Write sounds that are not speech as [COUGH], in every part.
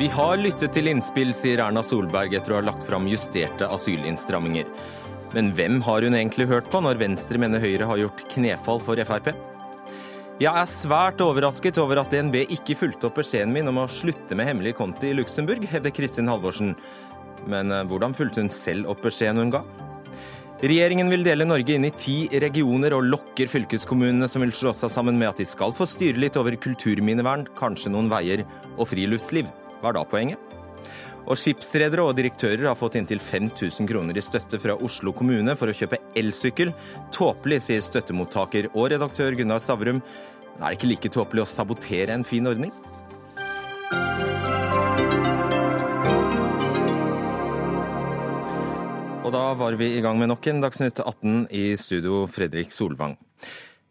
Vi har lyttet til innspill, sier Erna Solberg etter å ha lagt fram justerte asylinnstramminger. Men hvem har hun egentlig hørt på når Venstre mener Høyre har gjort knefall for Frp? Jeg er svært overrasket over at DNB ikke fulgte opp beskjeden min om å slutte med hemmelige konti i Luxembourg, hevder Kristin Halvorsen. Men eh, hvordan fulgte hun selv opp beskjeden hun ga? Regjeringen vil dele Norge inn i ti regioner og lokker fylkeskommunene som vil slå seg sammen med at de skal få styre litt over kulturminnevern, kanskje noen veier og friluftsliv. Hva er da poenget? Og skipsredere og direktører har fått inntil 5000 kroner i støtte fra Oslo kommune for å kjøpe elsykkel. Tåpelig, sier støttemottaker og redaktør Gunnar Stavrum. Men er det ikke like tåpelig å sabotere en fin ordning? Og da var vi i gang med nok en Dagsnytt 18 i studio, Fredrik Solvang.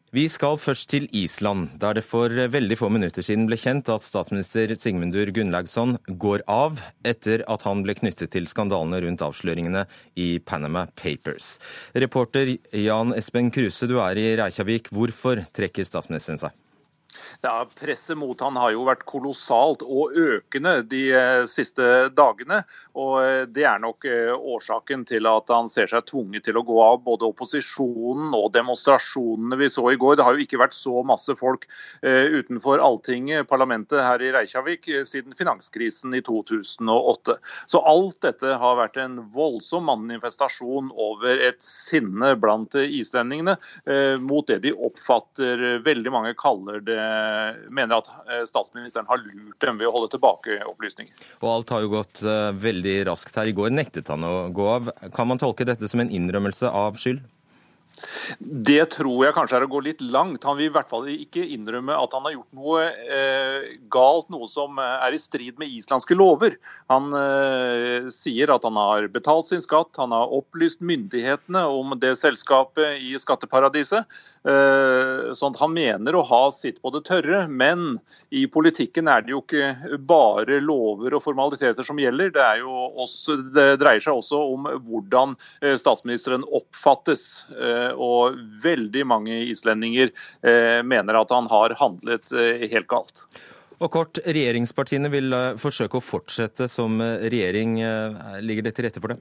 Vi skal først til Island, der det for veldig få minutter siden ble kjent at statsminister Sigmundur Gunnlaugsson går av etter at han ble knyttet til skandalene rundt avsløringene i Panama Papers. Reporter Jan Espen Kruse, du er i Reykjavik. Hvorfor trekker statsministeren seg? Ja, Presset mot han har jo vært kolossalt og økende de eh, siste dagene. og eh, Det er nok eh, årsaken til at han ser seg tvunget til å gå av både opposisjonen og demonstrasjonene vi så i går. Det har jo ikke vært så masse folk utenfor Alltinget, parlamentet her i Reykjavik, siden finanskrisen i 2008. Så alt dette har vært en voldsom manifestasjon over et sinne blant islendingene mot det de oppfatter veldig mange kaller det mener at eh, statsministeren har lurt dem ved å holde tilbake opplysninger. Og alt har jo gått eh, veldig raskt her. I går nektet han å gå av. Kan man tolke dette som en innrømmelse av skyld? Det tror jeg kanskje er å gå litt langt. Han vil i hvert fall ikke innrømme at han har gjort noe eh, galt, noe som er i strid med islandske lover. Han eh, sier at han har betalt sin skatt, han har opplyst myndighetene om det selskapet i skatteparadiset. Eh, sånn at han mener å ha sitt på det tørre. Men i politikken er det jo ikke bare lover og formaliteter som gjelder. Det, også, det dreier seg også om hvordan eh, statsministeren oppfattes. Eh, og veldig mange islendinger mener at han har handlet helt galt. Og kort, Regjeringspartiene vil forsøke å fortsette som regjering. Ligger det til rette for det?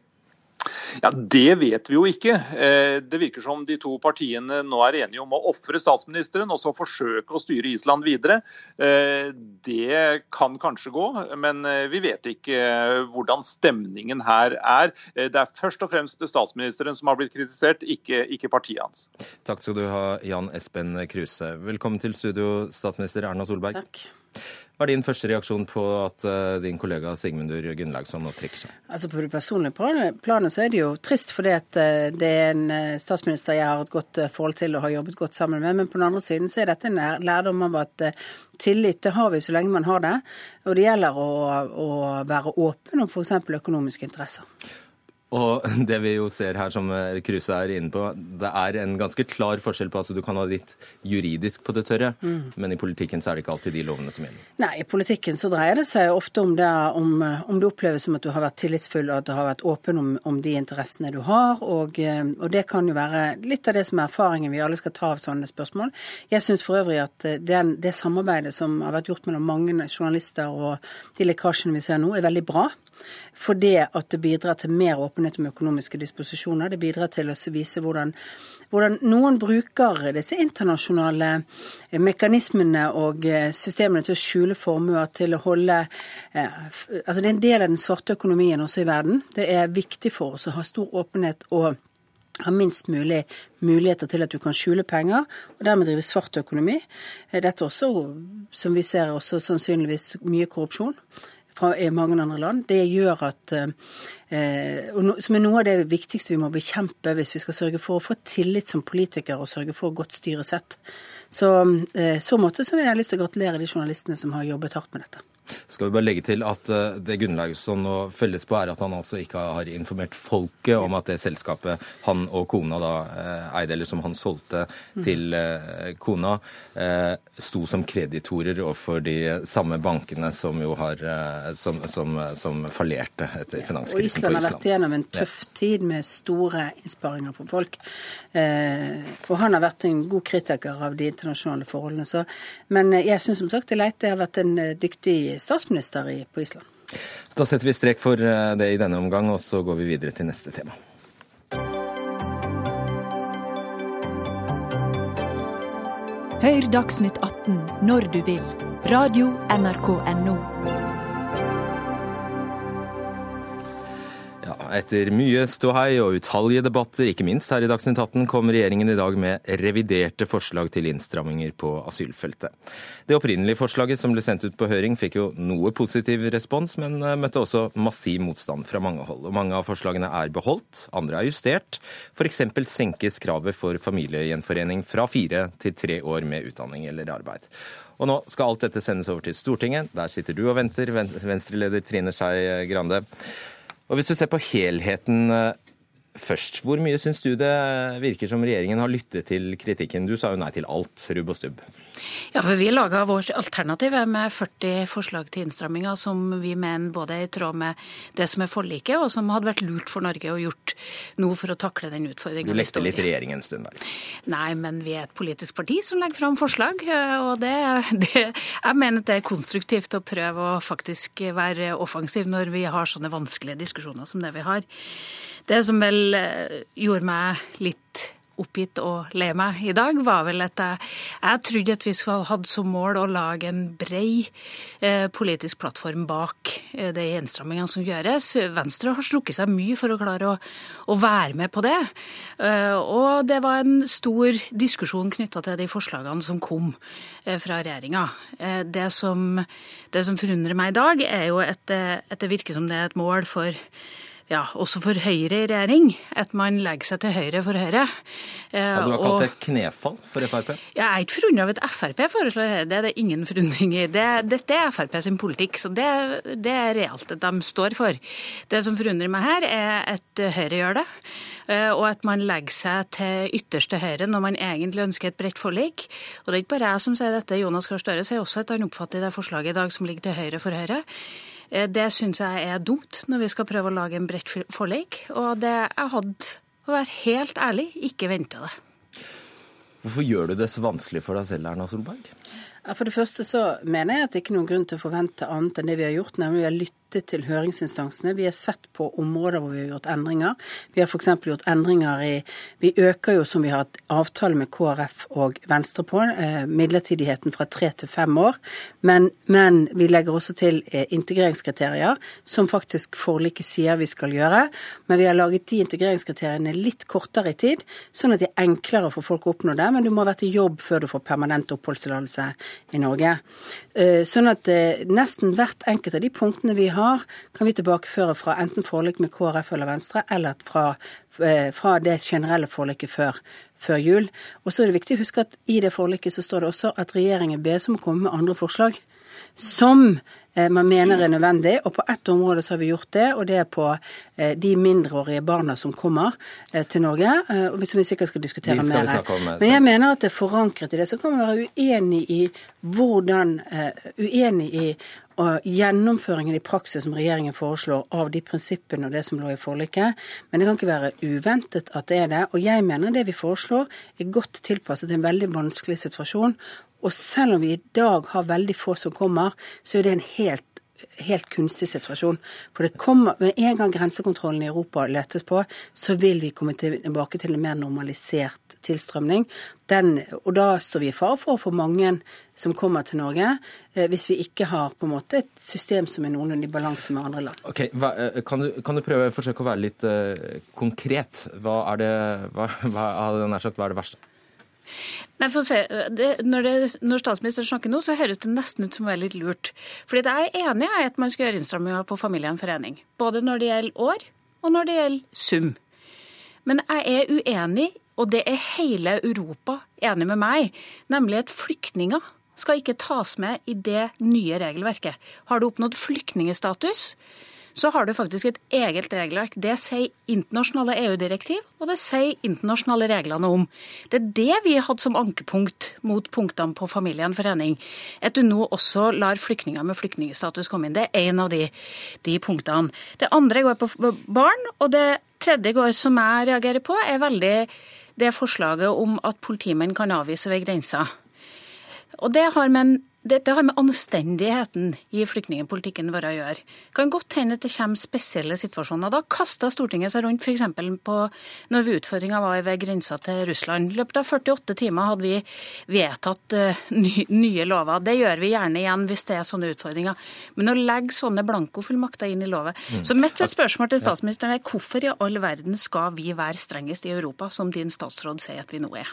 Ja, Det vet vi jo ikke. Eh, det virker som de to partiene nå er enige om å ofre statsministeren og så forsøke å styre Island videre. Eh, det kan kanskje gå, men eh, vi vet ikke hvordan stemningen her er. Det er først og fremst statsministeren som har blitt kritisert, ikke, ikke partiet hans. Takk skal du ha, Jan Espen Kruse. Velkommen til studio, statsminister Erna Solberg. Takk. Hva er din første reaksjon på at uh, din kollega Sigmundur Gunnlaugsson nå trekker seg? Altså På det personlige planet så er det jo trist, fordi at uh, det er en uh, statsminister jeg har et godt forhold til og har jobbet godt sammen med. Men på den andre siden så er dette en lærdom av at tillit det har vi så lenge man har det. Og det gjelder å, å være åpen om f.eks. økonomiske interesser. Og [LAUGHS] det vi jo ser her, som eh, Kruse er inne på, det er en ganske klar forskjell på altså Du kan ha ditt juridisk på det tørre, mm. men i politikken så er det ikke alltid de lovene som gjelder. Nei, i politikken så dreier det seg ofte om det om, om det oppleves som at du har vært tillitsfull og at du har vært åpen om, om de interessene du har. Og, eh, og, det kan jo være litt av det som er erfaringen vi alle skal ta av sånne spørsmål. Jeg syns for øvrig at eh, den, det samarbeidet som har vært gjort mellom mange journalister og de lekkasjene vi ser nå, er veldig bra. Fordi at det bidrar til mer åpenhet om økonomiske disposisjoner. Det bidrar til å vise hvordan, hvordan noen bruker disse internasjonale eh, mekanismene og eh, systemene til å skjule formuer, til å holde eh, Altså det er en del av den svarte økonomien også i verden. Det er viktig for oss å ha stor åpenhet og ha minst mulig muligheter til at du kan skjule penger, og dermed drive svart økonomi. Dette er også, som vi ser, også sannsynligvis mye korrupsjon fra mange andre land. Det gjør at eh, Som er noe av det viktigste vi må bekjempe hvis vi skal sørge for å få tillit som politiker og sørge for godt styresett. Så eh, så måte så vil jeg lyst til å gratulere de journalistene som har jobbet hardt med dette. Skal vi bare legge til at eh, Det Gunnlaugsson nå følges på, er at han altså ikke har informert folket om at det selskapet han og kona da eh, eide, eller som han solgte til eh, kona, sto som kreditorer overfor de samme bankene som jo har som, som, som fallerte etter finanskrisen på Island. Og Island har vært gjennom en tøff tid med store innsparinger på folk. Og han har vært en god kritiker av de internasjonale forholdene. Så, men jeg syns som sagt det er leit. Det har vært en dyktig statsminister på Island. Da setter vi strek for eh, det i denne omgang, og så går vi videre til neste tema. Hør Dagsnytt 18 når du vil. Radio NRK Radio.nrk.no. etter mye ståhei og utallige debatter, ikke minst her i Dagsnytt 18, kom regjeringen i dag med reviderte forslag til innstramminger på asylfeltet. Det opprinnelige forslaget som ble sendt ut på høring fikk jo noe positiv respons, men eh, møtte også massiv motstand fra mange hold. Og mange av forslagene er beholdt, andre er justert. F.eks. senkes kravet for familiegjenforening fra fire til tre år med utdanning eller arbeid. Og nå skal alt dette sendes over til Stortinget. Der sitter du og venter, Venstre-leder Trine Skei Grande. Og Hvis du ser på helheten eh, først, hvor mye syns du det virker som regjeringen har lyttet til kritikken? Du sa jo nei til alt, rubb og stubb. Ja, for Vi laga vårt alternativ med 40 forslag til innstramminger som vi mener både er i tråd med det som er forliket, og som hadde vært lurt for Norge å gjort noe for å takle den utfordringa. Du leste litt regjeringen en stund der? Nei, men vi er et politisk parti som legger fram forslag. Og det, [LAUGHS] det, jeg mener det er konstruktivt å prøve å faktisk være offensiv når vi har sånne vanskelige diskusjoner som det vi har. Det som vel eh, gjorde meg litt oppgitt og lei meg i dag, var vel at jeg, jeg trodde at vi hadde som mål å lage en brei eh, politisk plattform bak eh, de innstrammingene som gjøres. Venstre har strukket seg mye for å klare å, å være med på det. Eh, og det var en stor diskusjon knytta til de forslagene som kom eh, fra regjeringa. Eh, det, det som forundrer meg i dag, er jo at det, at det virker som det er et mål for ja, også for Høyre i regjering, at man legger seg til høyre for Høyre. Ja, du har kalt det knefall for Frp? Jeg er ikke forundra over at Frp foreslår dette. Det er det ingen forundring i. Det, dette er Frp sin politikk, så det, det er realt at de står for. Det som forundrer meg her, er at Høyre gjør det. Eh, og at man legger seg til ytterste høyre når man egentlig ønsker et bredt forlik. Og det er ikke bare jeg som sier dette. Jonas Gahr Støre sier også at han oppfatter det forslaget i dag som ligger til høyre for Høyre. Eh, det syns jeg er dumt når vi skal prøve å lage en bredt forlik. Og det jeg hadde, å være helt ærlig, ikke venta det. Hvorfor gjør du det så vanskelig for deg selv, Erna Solberg? For det første så mener jeg at det ikke er noen grunn til å forvente annet enn det vi har gjort, nemlig vi har lyttet til høringsinstansene. Vi har sett på områder hvor vi har gjort endringer. Vi har f.eks. gjort endringer i Vi øker jo, som vi har hatt avtale med KrF og Venstre på, eh, midlertidigheten fra tre til fem år. Men, men vi legger også til eh, integreringskriterier, som faktisk forliket sier vi skal gjøre. Men vi har laget de integreringskriteriene litt kortere i tid, sånn at det er enklere for folk å oppnå det. Men du må ha vært i jobb før du får permanent oppholdstillatelse i Norge. Eh, sånn at nesten hvert enkelt av de punktene vi har har, kan vi tilbakeføre fra enten forlik med KrF eller Venstre, eller fra, eh, fra det generelle forliket før, før jul. Og så er det viktig å huske at i det forliket så står det også at regjeringen bes om å komme med andre forslag som man mener er nødvendig. Og på ett område så har vi gjort det, og det er på eh, de mindreårige barna som kommer til Norge. Som vi sikkert skal diskutere skal mer. Men jeg mener at det er forankret i det. Så kan man være uenig i hvordan Uenig i og gjennomføringen i praksis som regjeringen foreslår av de prinsippene og det som lå i forliket. Men det kan ikke være uventet at det er det. Og jeg mener det vi foreslår er godt tilpasset en veldig vanskelig situasjon. Og selv om vi i dag har veldig få som kommer, så er det en helt helt kunstig situasjon. For det kommer, Med en gang grensekontrollen i Europa lettes på, så vil vi komme tilbake til en mer normalisert tilstrømning. Den, og da står vi i fare for å få mange som kommer til Norge, eh, hvis vi ikke har på en måte et system som er noenlunde i balanse med andre land. Ok, hva, eh, kan, du, kan, du, prøve forsøke å være litt uh, konkret? Hva er det, hva, hva, hva er det verste? Nei, for å se, det, når, det, når, statsministeren snakker nå, så høres det nesten ut som hun er litt lurt. Fordi jeg er enig i at man skal gjøre innstramminger på familiegjenforening. Både når det gjelder år, og når det gjelder sum. Men jeg er uenig og det er hele Europa enig med meg, nemlig at flyktninger skal ikke tas med i det nye regelverket. Har du oppnådd flyktningstatus, så har du faktisk et eget regelverk. Det sier internasjonale EU-direktiv, og det sier internasjonale reglene om. Det er det vi har hatt som ankepunkt mot punktene på familiegjenforening. At du nå også lar flyktninger med flyktningstatus komme inn. Det er en av de, de punktene. Det andre går på barn, og det tredje går som jeg reagerer på, er veldig det forslaget om at politimenn kan avvise ved grensa. Og det har med en dette har med anstendigheten i flyktningpolitikken vår å gjøre. Kan godt hende at det kommer spesielle situasjoner. Da kasta Stortinget seg rundt f.eks. på når utfordringa var ved grensa til Russland. I løpet av 48 timer hadde vi vedtatt uh, nye lover. Det gjør vi gjerne igjen hvis det er sånne utfordringer. Men å legge sånne blankofullmakter inn i loven mm. Så mitt spørsmål til statsministeren er hvorfor i all verden skal vi være strengest i Europa, som din statsråd sier at vi nå er?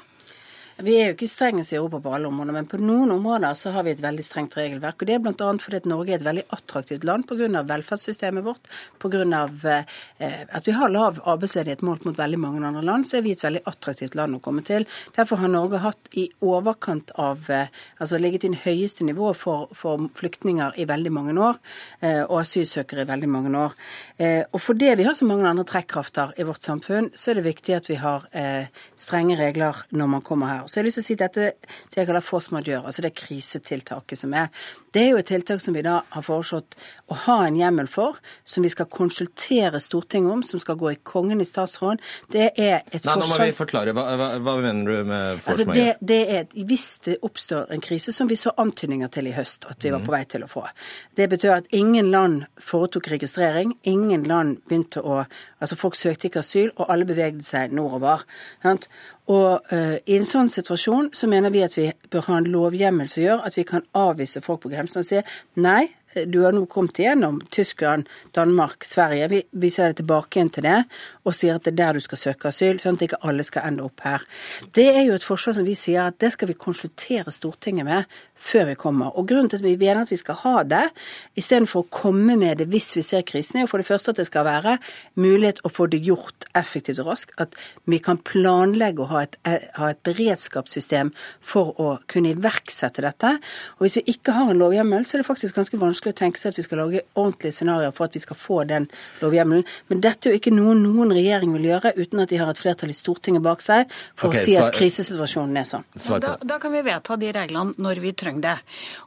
Vi er jo ikke strengest i Europa på alle områder, men på noen områder så har vi et veldig strengt regelverk. og Det er bl.a. fordi at Norge er et veldig attraktivt land pga. velferdssystemet vårt. Pga. Eh, at vi har lav arbeidsledighet målt mot veldig mange andre land, så er vi et veldig attraktivt land å komme til. Derfor har Norge hatt i overkant av eh, Altså ligget i det høyeste nivået for, for, flyktninger i veldig mange år, eh, og asylsøkere i veldig mange år. Og fordi vi har så mange andre trekkrafter i vårt samfunn, så er det viktig at vi har strenge regler når man kommer her. Så jeg har lyst til å si dette som jeg kaller force majeure, altså det krisetiltaket som er. Det er jo et tiltak som vi da har foreslått å ha en hjemmel for, som vi skal konsultere Stortinget om, som skal gå i Kongen i statsråd. Det er et Nei, forslag Nå må vi forklare. Hva, hva, hva mener du med force altså, majeure? Det, det er, hvis det oppstår en krise, som vi så antydninger til i høst at vi var mhm. på vei til å få. Det betyr at ingen land foretok registrering. Ingen land begynte å Altså folk søkte ikke asyl, og alle bevegde seg nordover. Sant? Og uh, I en sånn situasjon så mener vi at vi bør ha en lovhjemmel som gjør at vi kan avvise folk på grensen og si nei, du har nå kommet igjennom Tyskland, Danmark, Sverige. Vi, vi ser det tilbake igjen til det og sier at det er der du skal søke asyl, sånn at ikke alle skal ende opp her. Det er jo et forslag som vi sier at det skal vi konsultere Stortinget med før vi kommer. Og grunnen til at vi mener at vi skal ha det, istedenfor å komme med det hvis vi ser krisen, er jo for det første at det skal være mulighet å få det gjort effektivt og raskt. At vi kan planlegge og ha et, ha et beredskapssystem for å kunne iverksette dette. Og hvis vi ikke har en lovhjemmel, så er det faktisk ganske vanskelig å tenke seg at vi skal lage ordentlige scenarioer for at vi skal få den lovhjemmelen. Men dette er jo ikke noe noen regjering vil gjøre uten at de har et flertall i Stortinget bak seg for okay, å si at krisesituasjonen er sånn. Ja, da, da, kan vi vedta de reglene når vi trenger det.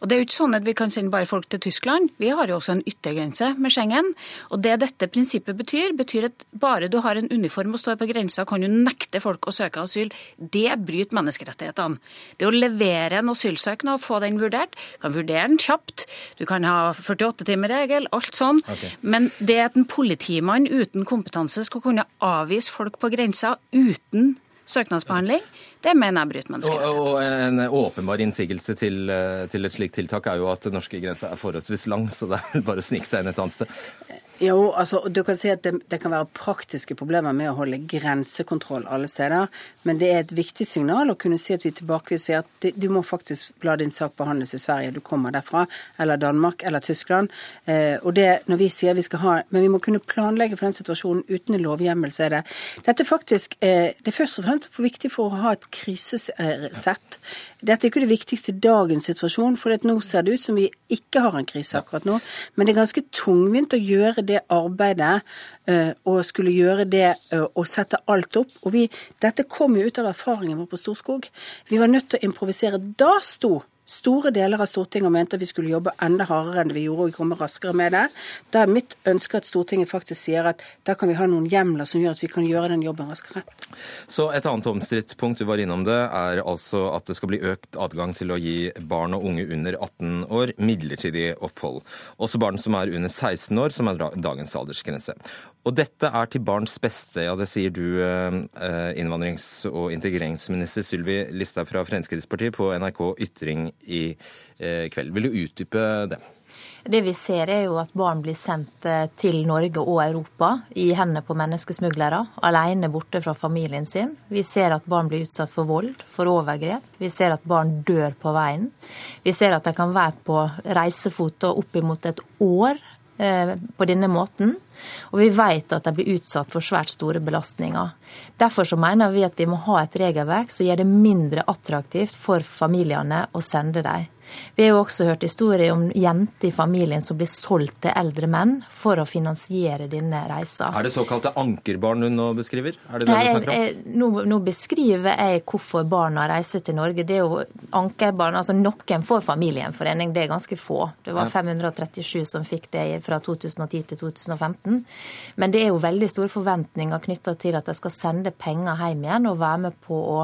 Og Det er jo ikke sånn at vi kan sende bare folk til Tyskland. Vi har jo også en yttergrense med Schengen. Og Det dette prinsippet betyr, betyr at bare du har en uniform og står på grensa, kan du nekte folk å søke asyl. Det bryter menneskerettighetene. Det å levere en asylsøknad og få den vurdert, kan vurdere den kjapt. Du kan ha 48-timerregel, alt sånn. Okay. Men det at en politimann uten kompetanse skal kunne avvise folk på grensa uten søknadsbehandling, det mener jeg bryter menneskerettighetene. Og, og, en åpenbar innsigelse til, til, et slikt tiltak er jo at norske grensa er forholdsvis lang, så det er bare å snike seg inn et annet sted. Jo, altså, du kan si at det, det, kan være praktiske problemer med å holde grensekontroll alle steder, men det er et viktig signal å kunne si at vi tilbakeviser at du, du må faktisk la din sak behandles i Sverige, du kommer derfra, eller Danmark eller Tyskland. Eh, og det når vi sier vi skal ha Men vi må kunne planlegge for den situasjonen uten en lovhjemmel, så er det Dette faktisk eh, det er først og fremst for viktig for å ha et krisesett. Dette er ikke det viktigste i dagens situasjon, for nå ser det ut som vi ikke har en krise akkurat nå. Men det er ganske tungvint å gjøre det arbeidet uh, og skulle gjøre det uh, og sette alt opp. Og vi, dette kom jo ut av erfaringen vår på Storskog. Vi var nødt til å improvisere. Da sto Store deler av Stortinget mente at vi skulle jobbe enda hardere enn vi gjorde og komme raskere med det. Da er mitt ønske at Stortinget faktisk sier at da kan vi ha noen hjemler som gjør at vi kan gjøre den jobben raskere. Så et annet omstridt punkt, du var innom det, er altså at det skal bli økt adgang til å gi barn og unge under 18 år midlertidig opphold. Også barn som er under 16 år, som er dagens aldersgrense. Og dette er til barns beste, ja det sier du, eh, innvandrings- og integreringsminister Sylvi Listhaug fra Fremskrittspartiet på NRK Ytring i eh, kveld. Vil du utdype det? Det vi ser er jo at barn blir sendt eh, til Norge og Europa i hendene på menneskesmuglere, alene borte fra familien sin. Vi ser at barn blir utsatt for vold, for overgrep. Vi ser at barn dør på veien. Vi ser at de kan være på reisefot oppimot et år eh, på denne måten. Og vi vet at de blir utsatt for svært store belastninger. Derfor så mener vi at vi må ha et regelverk som gjør det mindre attraktivt for familiene å sende dem. Vi har jo også hørt historier om jenter i familien som blir solgt til eldre menn for å finansiere denne reisa. Er det såkalte ankerbarn hun nå beskriver? Er det det du snakker om? Jeg, nå, nå, beskriver jeg hvorfor barna reiser til Norge. Det er jo ankerbarn, altså Noen får familiegjenforening, det er ganske få. Det var 537 som fikk det fra 2010 til 2015. Men det er jo veldig store forventninger knytta til at de skal sende penger hjem igjen og være med på å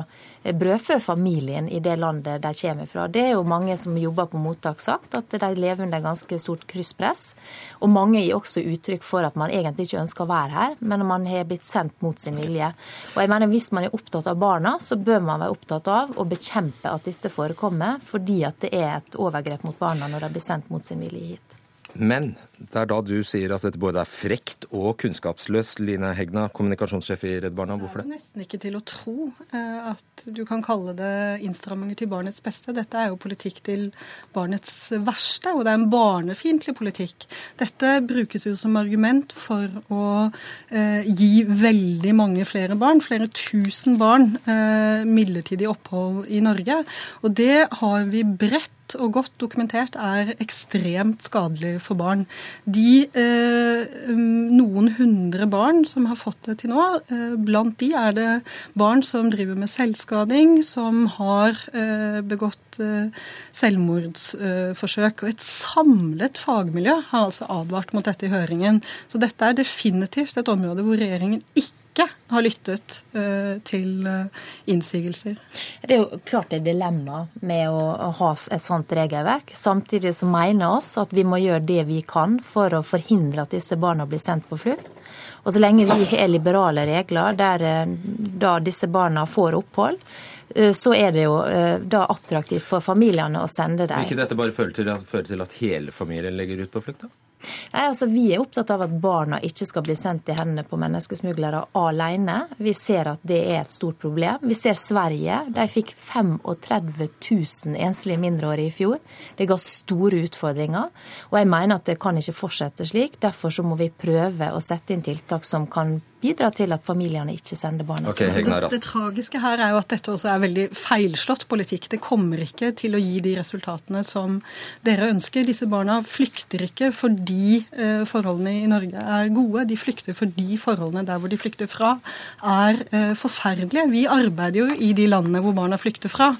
brødfø familien i det landet de kommer fra. Det er jo mange som jobber på mottak sagt, at de lever under ganske stort krysspress. Og mange gir også uttrykk for at man egentlig ikke ønsker å være her, men man har blitt sendt mot sin vilje. Og jeg mener Hvis man er opptatt av barna, så bør man være opptatt av å bekjempe at dette forekommer, fordi at det er et overgrep mot barna når de blir sendt mot sin vilje hit. Men det er da du sier at dette både er frekt og kunnskapsløst, Line Hegna, kommunikasjonssjef i Redd Barna. Hvorfor det? Det er nesten ikke til å tro eh, at du kan kalle det innstramminger til barnets beste. Dette er jo politikk til barnets verste, og det er en barnefiendtlig politikk. Dette brukes jo som argument for å eh, gi veldig mange flere barn, flere tusen barn, eh, midlertidig opphold i Norge. Og det har vi bredt og godt dokumentert er ekstremt skadelig for barn. De eh, noen hundre barn som har fått det til nå, eh, blant de er det barn som driver med selvskading, som har eh, begått selvmordsforsøk. og et samlet fagmiljø har altså advart mot dette i høringen. Så dette er definitivt et område hvor regjeringen ikke ikke har lyttet uh, til uh, innsigelser. Det er jo klart det er dilemma med å, å, ha et sånt regelverk. Samtidig så mener oss at vi må gjøre det vi kan for å forhindre at disse barna blir sendt på flukt. Og så lenge vi har liberale regler der eh, da disse barna får opphold, så er det jo da attraktivt for familiene å sende dem. Vil ikke dette bare føre til, føre til at hele familien legger ut på flukt, da? Nei, altså Vi er opptatt av at barna ikke skal bli sendt i hendene på menneskesmuglere alene. Vi ser at det er et stort problem. Vi ser Sverige. De fikk 35 000 enslige mindreårige i fjor. Det ga store utfordringer. Og jeg mener at det kan ikke fortsette slik. Derfor så må vi prøve å sette inn tiltak som kan bidra til at familiene ikke sender barna okay, sine. Det, det, tragiske her er jo at dette også er veldig feilslått politikk. Det kommer ikke til å gi de resultatene som dere ønsker. Disse barna flykter ikke fordi eh, forholdene i Norge er gode. De flykter fordi forholdene der hvor de flykter fra, er eh, forferdelige. Vi arbeider jo i de landene hvor barna flykter fra.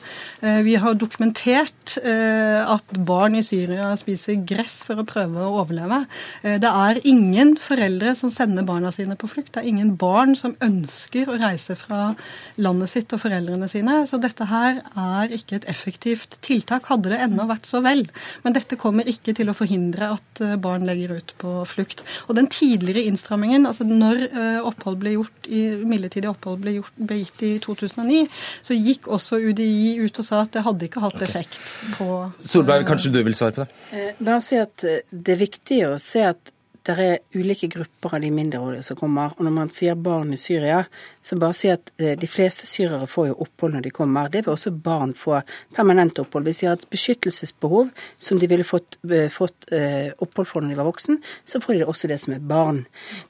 Eh, vi har dokumentert at barn i Syria spiser gress for å prøve å overleve. Det er ingen foreldre som sender barna sine på flukt. Det er ingen barn som ønsker å reise fra landet sitt og foreldrene sine. Så dette her er ikke et effektivt tiltak, hadde det ennå vært så vel. Men dette kommer ikke til å forhindre at eh, barn legger ut på flukt. Og den tidligere innstrammingen, altså når eh, opphold ble gjort i, midlertidig opphold ble, gjort, ble gitt i 2009, så gikk også UDI ut og sa at det hadde ikke hatt effekt på Solberg, kanskje du vil svare på det? Bare si at Det er viktig å se at det er ulike grupper av de mindreårige som kommer. Og når man sier barn i Syria, så bare sier at eh, de fleste syrere får jo opphold når de kommer. Det vil også barn få permanent opphold. Hvis de har et beskyttelsesbehov som de ville fått, eh, fått uh, opphold for når de var voksen, så får de også det som er barn.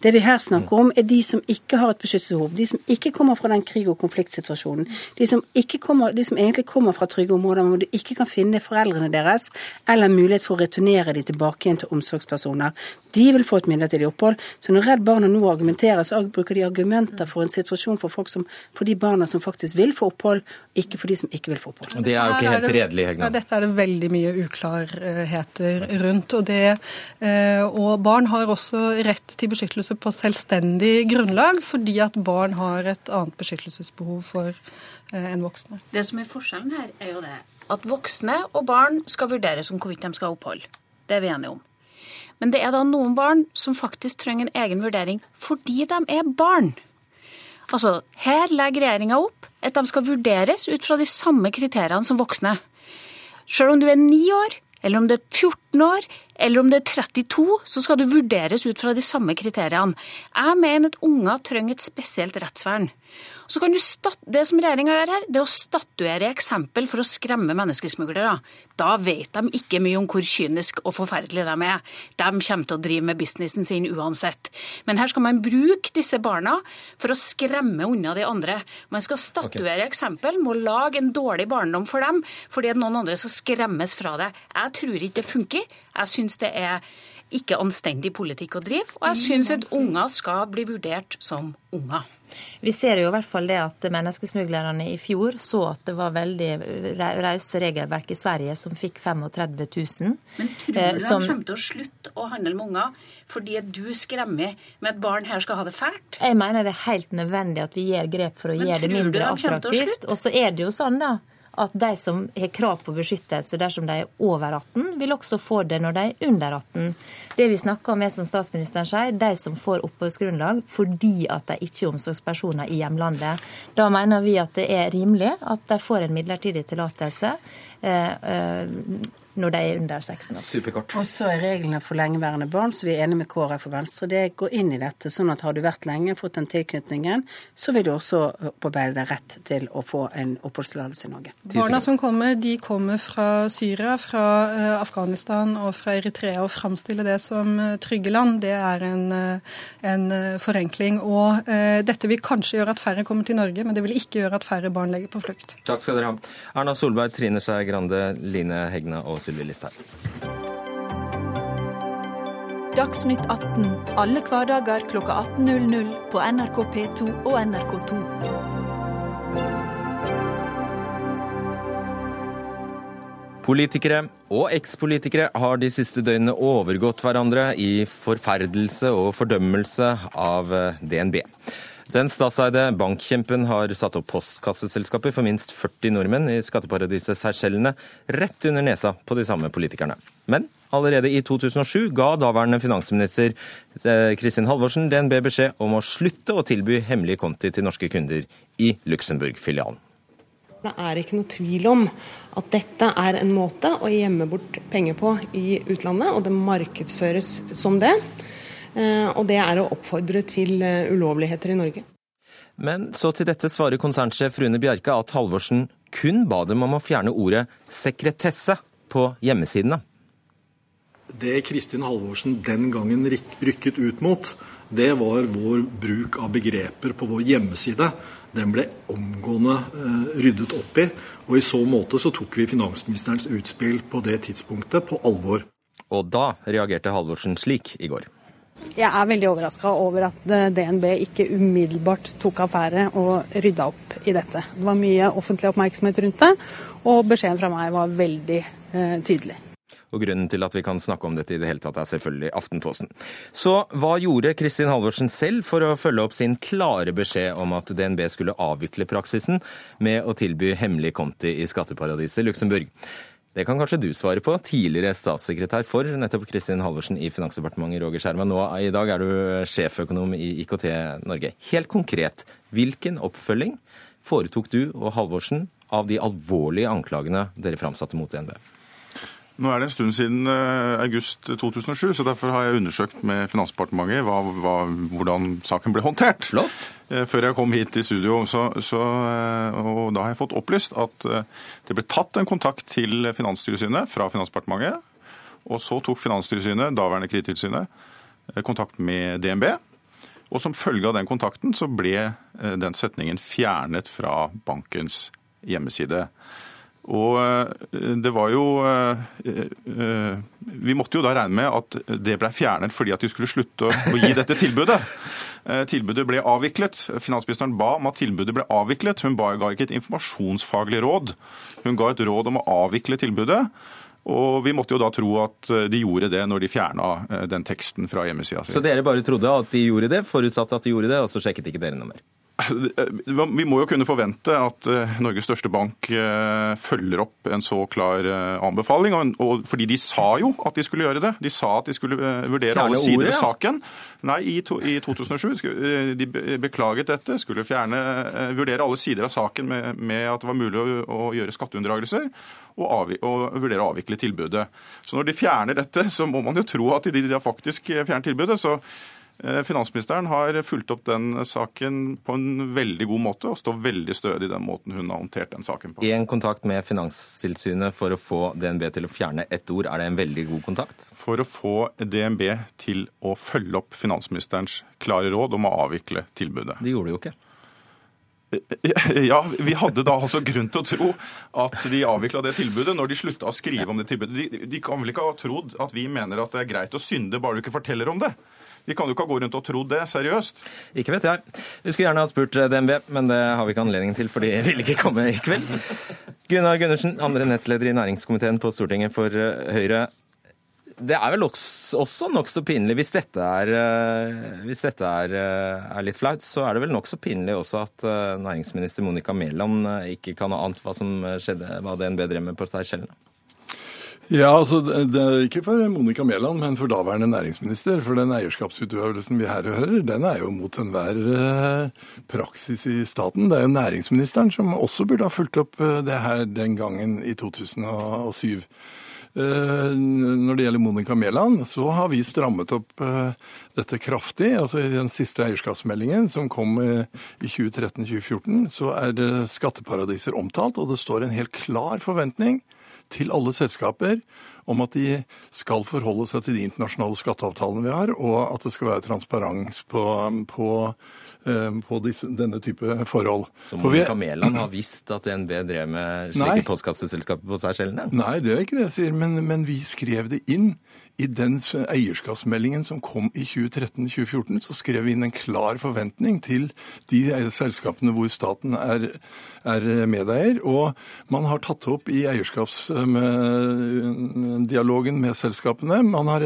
Det vi her snakker om, er de som ikke har et beskyttelsesbehov. De som ikke kommer fra den krig- og konfliktsituasjonen. De som, kommer, de som egentlig kommer fra trygge områder hvor du ikke kan finne foreldrene deres, eller mulighet for å returnere de tilbake igjen til omsorgspersoner. De vil få et midlertidig opphold. Så når Redd Barna nå argumenterer, så bruker de argumenter for en situasjon for, folk som, for de barna som faktisk vil få opphold, ikke for de som ikke vil få opphold. Det er jo ikke helt redelig, Hegna. Ja, dette er det veldig mye uklarheter rundt. Og, det, eh, og barn har også rett til beskyttelse på selvstendig grunnlag, fordi at barn har et annet beskyttelsesbehov for eh, enn voksne. Det som er forskjellen her, er jo det at voksne og barn skal vurderes om hvorvidt de skal ha opphold. Det er vi enige om. Men det er da noen barn som faktisk trenger en egen vurdering fordi de er barn. Altså, Her legger regjeringa opp at de skal vurderes ut fra de samme kriteriene som voksne. Selv om du er 9 år, eller om det er 14 år, eller om det er 32, så skal du vurderes ut fra de samme kriteriene. Jeg mener at unger trenger et spesielt rettsvern. Så kan du Det som regjeringa gjør her, det er å statuere eksempel for å skremme menneskesmuglere. Da vet de ikke mye om hvor kynisk og forferdelig de er. De kommer til å drive med businessen sin uansett. Men her skal man bruke disse barna for å skremme unna de andre. Man skal statuere okay. eksempel med å lage en dårlig barndom for dem, fordi noen andre skal skremmes fra det. Jeg tror ikke det funker. Jeg syns det er ikke anstendig politikk å drive, og jeg syns at unger skal bli vurdert som unger. Vi ser jo i hvert fall det at menneskesmuglerne i fjor så at det var veldig rause regelverk i Sverige som fikk 35 000. Men tror du eh, som... de kommer til å slutte å handle med unger fordi du skremmer med at barn her skal ha det fælt? Jeg mener det er helt nødvendig at vi gjør grep for å Men gjøre det mindre attraktivt. Og så er det jo sånn, da at de som har krav på beskyttelse dersom de er over 18, vil også få det når de er under 18. Det vi snakker om er, som statsministeren sier, de som får oppholdsgrunnlag fordi at de ikke er omsorgspersoner i hjemlandet. Da mener vi at det er rimelig at de får en midlertidig tillatelse. Eh, eh, når de er under 16 år. Superkort. Og så er reglene for lengeværende barn, så vi er enige med KrF og Venstre. Det går inn i dette, sånn at har du vært lenge, fått den tilknytningen, så vil du også opparbeide deg rett til å få en oppholdstillatelse i Norge. Barna som kommer, de kommer fra Syria, fra uh, Afghanistan og fra Eritrea. Å framstille det som uh, trygge land, det er en, uh, en forenkling. Og dette vil kanskje gjøre at færre kommer til Norge, men det vil ikke gjøre at færre barn legger på flukt. Takk skal dere ha. Erna Solberg, Trine Skei Grande, Line Hegna og Sylvi Listhaug. Dagsnytt 18 alle hverdager kl 18.00 på NRK P2 og NRK2. Politikere og ekspolitikere har de siste døgnene overgått hverandre i forferdelse og fordømmelse av DNB. Den statseide bankkjempen har satt opp postkasseselskaper for minst 40 nordmenn i skatteparadiset Seychellene rett under nesa på de samme politikerne. Men allerede i 2007 ga daværende finansminister eh, Kristin Halvorsen DNB beskjed om å slutte å tilby hemmelige konti til norske kunder i Luxembourg-filialen. Det er ikke noe tvil om at dette er en måte å gjemme bort penger på i utlandet, og det markedsføres som det. Eh, og det er å oppfordre til eh, ulovligheter i Norge. Men så til dette svarer konsernsjef Rune Bjerke at Halvorsen kun ba dem om å fjerne ordet 'sekretesse' på hjemmesidene. Det Kristin Halvorsen den gangen rykket ut mot, det var vår bruk av begreper på vår hjemmeside. Den ble omgående eh, ryddet opp i, og i så måte så tok vi finansministerens utspill på det tidspunktet på alvor. Og da reagerte Halvorsen slik i går. Jeg er veldig overraska over at eh, DNB ikke umiddelbart tok affære og rydda opp i dette. Det var mye offentlig oppmerksomhet rundt det, og beskjeden fra meg var veldig eh, tydelig. Og Grunnen til at vi kan snakke om dette i det hele tatt er selvfølgelig Aftenposten. Så hva gjorde Kristin Halvorsen selv for å følge opp sin klare beskjed om at DNB skulle avvikle praksisen med å tilby hemmelig konti i skatteparadiset Luxembourg? Det kan kanskje du svare på, tidligere statssekretær for nettopp Kristin Halvorsen i Finansdepartementet, Roger Skjerma. Nå i dag er du sjeføkonom i IKT Norge. Helt konkret, hvilken oppfølging foretok du og Halvorsen av de alvorlige anklagene dere framsatte mot DNB? Nå er det en stund siden uh, august 2007, så derfor har jeg undersøkt med Finansdepartementet hva, hva, hvordan saken ble håndtert. Flott. Uh, før jeg kom hit i studio. Så, så, uh, og da har jeg fått opplyst at det ble tatt en kontakt til Finanstilsynet fra Finansdepartementet. Og så tok Finanstilsynet, daværende Kredittilsynet, kontakt med DNB. Og som følge av den kontakten så ble den setningen fjernet fra bankens hjemmeside. Og eh, det var jo eh, eh, Vi måtte jo da regne med at det ble fjernet fordi at de skulle slutte å gi dette tilbudet. [LAUGHS] Tilbudet ble avviklet. Finansministeren ba om at tilbudet ble avviklet. Hun ga ikke et informasjonsfaglig råd. Hun ga et råd om å avvikle tilbudet. Og vi måtte jo da tro at de gjorde det når de fjerna den teksten fra hjemmesida si. Så dere bare trodde at de gjorde det, forutsatt at de gjorde det, og så sjekket ikke dere noe mer? Vi må jo kunne forvente at eh, Norges største bank eh, følger opp en så klar eh, anbefaling. Og fordi de sa jo at de skulle gjøre det. De sa at de skulle vurdere fjerne alle sider av saken. Nei, i, 2007 de beklaget dette. Skulle fjerne, vurdere alle sider av saken med, med at det var mulig å, å gjøre skatteunndragelser. Og, og, vurdere å avvikle tilbudet. Så når de fjerner dette, så må man jo tro at de, de faktisk fjernet tilbudet. så finansministeren har fulgt opp den saken på en veldig god måte, og står veldig stødig i den måten hun har håndtert den saken på. En kontakt med Finanstilsynet for å få DNB til å fjerne ett ord, er det en veldig god kontakt? For å få DNB til å følge opp finansministerens klare råd om å avvikle tilbudet. Det gjorde de jo ikke. Ja, vi hadde da altså grunn til å tro at de avvikla det tilbudet når de slutta å skrive om det tilbudet. De, de kan vel ikke ha trodd at vi mener at det er greit å synde bare du ikke forteller om det? Vi kan jo ikke gå rundt og tro det seriøst. Ikke vet jeg. Vi skulle gjerne ha spurt eh, DNB, men det har vi ikke anledning til, for de ville ikke komme i kveld. Gunnar Gundersen, andre nestleder i næringskomiteen på Stortinget for eh, Høyre. Det er vel også, nokså pinlig, hvis dette, er, eh, hvis dette er, er, litt flaut, så er det vel nokså pinlig også at næringsminister Monica Mæland ikke kan ha ant hva som skjedde, hva DNB drev med på Seychellene. Ja, altså det er ikke for Monica Mæland, men for daværende næringsminister. For den eierskapsutøvelsen vi her hører, den er jo mot enhver praksis i staten. Det er jo næringsministeren som også burde ha fulgt opp det her den gangen i 2007. Eh, når det gjelder Monica Mæland, så har vi strammet opp eh, dette kraftig. Altså I den siste eierskapsmeldingen som kom i 2013-2014, så er skatteparadiser omtalt, og det står en helt klar forventning til alle selskaper om at de skal forholde seg til de internasjonale skatteavtalene vi har, og at det skal være transparens på, på Eh, på disse, denne type forhold. Så Monica Mæland har visst at DNB drev med slike postkasseselskaper på seg selv? Nei, det er ikke det jeg sier, men, men vi skrev det inn i den eierskapsmeldingen som kom i 2013-2014, så skrev vi inn en klar forventning til de selskapene hvor staten er, er medeier. Og man har tatt opp i eierskapsdialogen med selskapene. Har,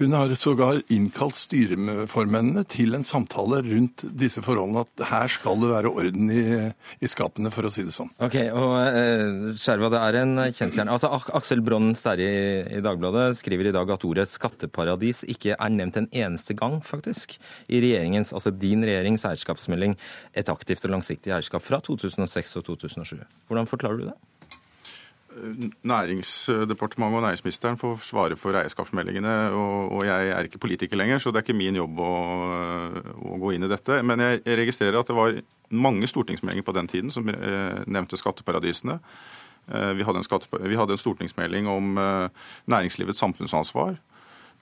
hun har sågar innkalt styreformennene til en samtale rundt disse forholdene. At her skal det være orden i, i skapene, for å si det sånn. Ok, og eh, Skjerva, det er en kjensgjerne. Altså, Aksel Bronn Sterri i Dagbladet skriver i dag at at ordet skatteparadis ikke er nevnt en eneste gang, faktisk, i regjeringens, altså din regjerings eierskapsmelding Et aktivt og langsiktig eierskap fra 2006 og 2007. Hvordan forklarer du det? Næringsdepartementet og næringsministeren får svare for eierskapsmeldingene, og, jeg er ikke politiker lenger, så det er ikke min jobb å, å gå inn i dette. Men jeg, registrerer at det var mange stortingsmeldinger på den tiden som eh, nevnte skatteparadisene. Eh, vi hadde, en vi hadde en stortingsmelding om eh, næringslivets samfunnsansvar.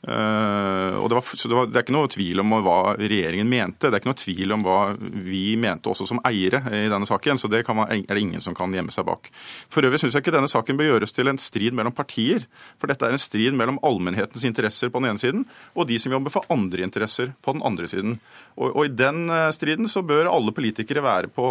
Uh, og det, var, så det, var, det, er ikke noe tvil om hva regjeringen mente. Det er ikke noe tvil om hva vi mente også som eiere i denne saken. Så det man, er det ingen som kan gjemme seg bak. For øvrig syns jeg ikke denne saken bør gjøres til en strid mellom partier. For dette er en strid mellom allmennhetens interesser på den ene siden og de som jobber for andre interesser på den andre siden. Og, og i den eh, striden så bør alle politikere være på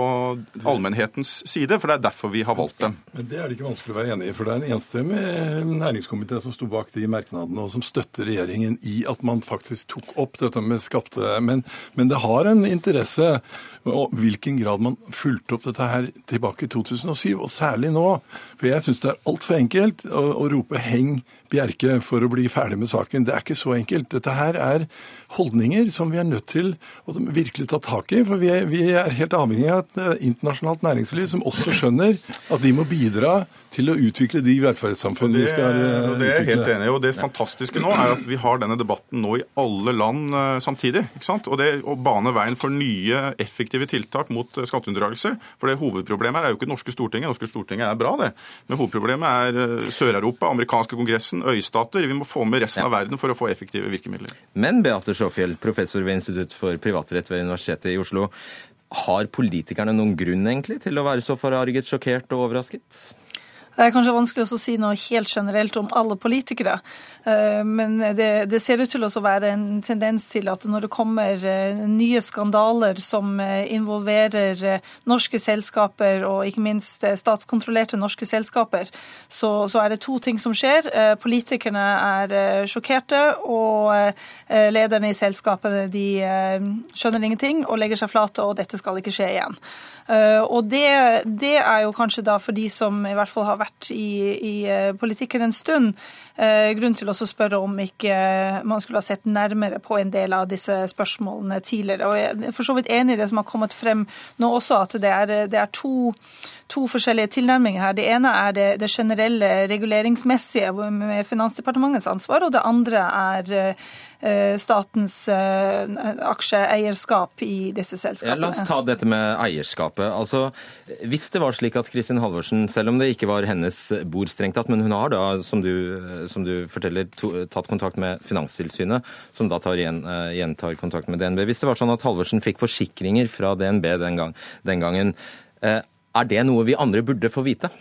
allmennhetens side, for det er derfor vi har valgt dem. Men Det er det ikke vanskelig å være enig i, for det er en enstemmig næringskomité som sto bak de merknadene, og som støtter regjeringen i at man faktisk tok opp dette med skapte men, men det har en interesse og hvilken grad man fulgte opp dette her tilbake i 2007, og særlig nå. For jeg syns det er altfor enkelt å, å rope 'heng Bjerke' for å bli ferdig med saken. Det er ikke så enkelt. Dette her er holdninger som vi er nødt til å virkelig ta tak i. For vi er, vi er helt avhengig av et eh, internasjonalt næringsliv som også skjønner at de må bidra til å utvikle de velferdssamfunnene vi skal utvikle. Det er jeg helt enig i. og Det fantastiske nå er at vi har denne debatten nå i alle land uh, samtidig. ikke sant? Og det å bane veien for nye, effektive tiltak mot uh, skatteunndragelse. For det hovedproblemet er jo ikke det norske Stortinget. norske Stortinget er bra, det. Men hovedproblemet er uh, Sør-Europa, amerikanske kongressen, øystater. Vi må få med resten ja. av verden for å få effektive virkemidler. Men Beate Sjåfjell, professor ved Institutt for privatrett ved Universitetet i Oslo. Har politikerne noen grunn egentlig til å være så forarget, sjokkert og overrasket? Det er kanskje vanskelig å si noe helt generelt om alle politikere, eh, men det, det ser ut til å være en tendens til at når det kommer eh, nye skandaler som eh, involverer norske selskaper, og ikke minst statskontrollerte norske selskaper, så, så er det to ting som skjer. Politikerne er sjokkerte, og lederne i selskapene de skjønner ingenting og legger seg flate, og dette skal ikke skje igjen. Og det, det er jo kanskje da for de som i hvert fall har vært vært i, i eh, politikken en stund, eh, grunn til å spørre om ikke man skulle ha sett nærmere på en del av disse spørsmålene tidligere. Og Jeg er for så vidt enig i det som har kommet frem nå også, at det er, det er to, to, forskjellige tilnærminger her. Det ene er det, det generelle reguleringsmessige med Finansdepartementets ansvar, og det andre er Eh, statens eh, aksjeeierskap i disse selskapene. Ja, la oss ta dette med eierskapet. Altså, hvis det var slik at Kristin Halvorsen, selv om det ikke var hennes bord strengt tatt, men hun har da, som du, som du forteller, to, tatt kontakt med Finanstilsynet, som da tar igjen, uh, igjen tar kontakt med DNB. Hvis det var sånn at Halvorsen fikk forsikringer fra DNB den, gang, den gangen, er det noe vi andre burde få vite?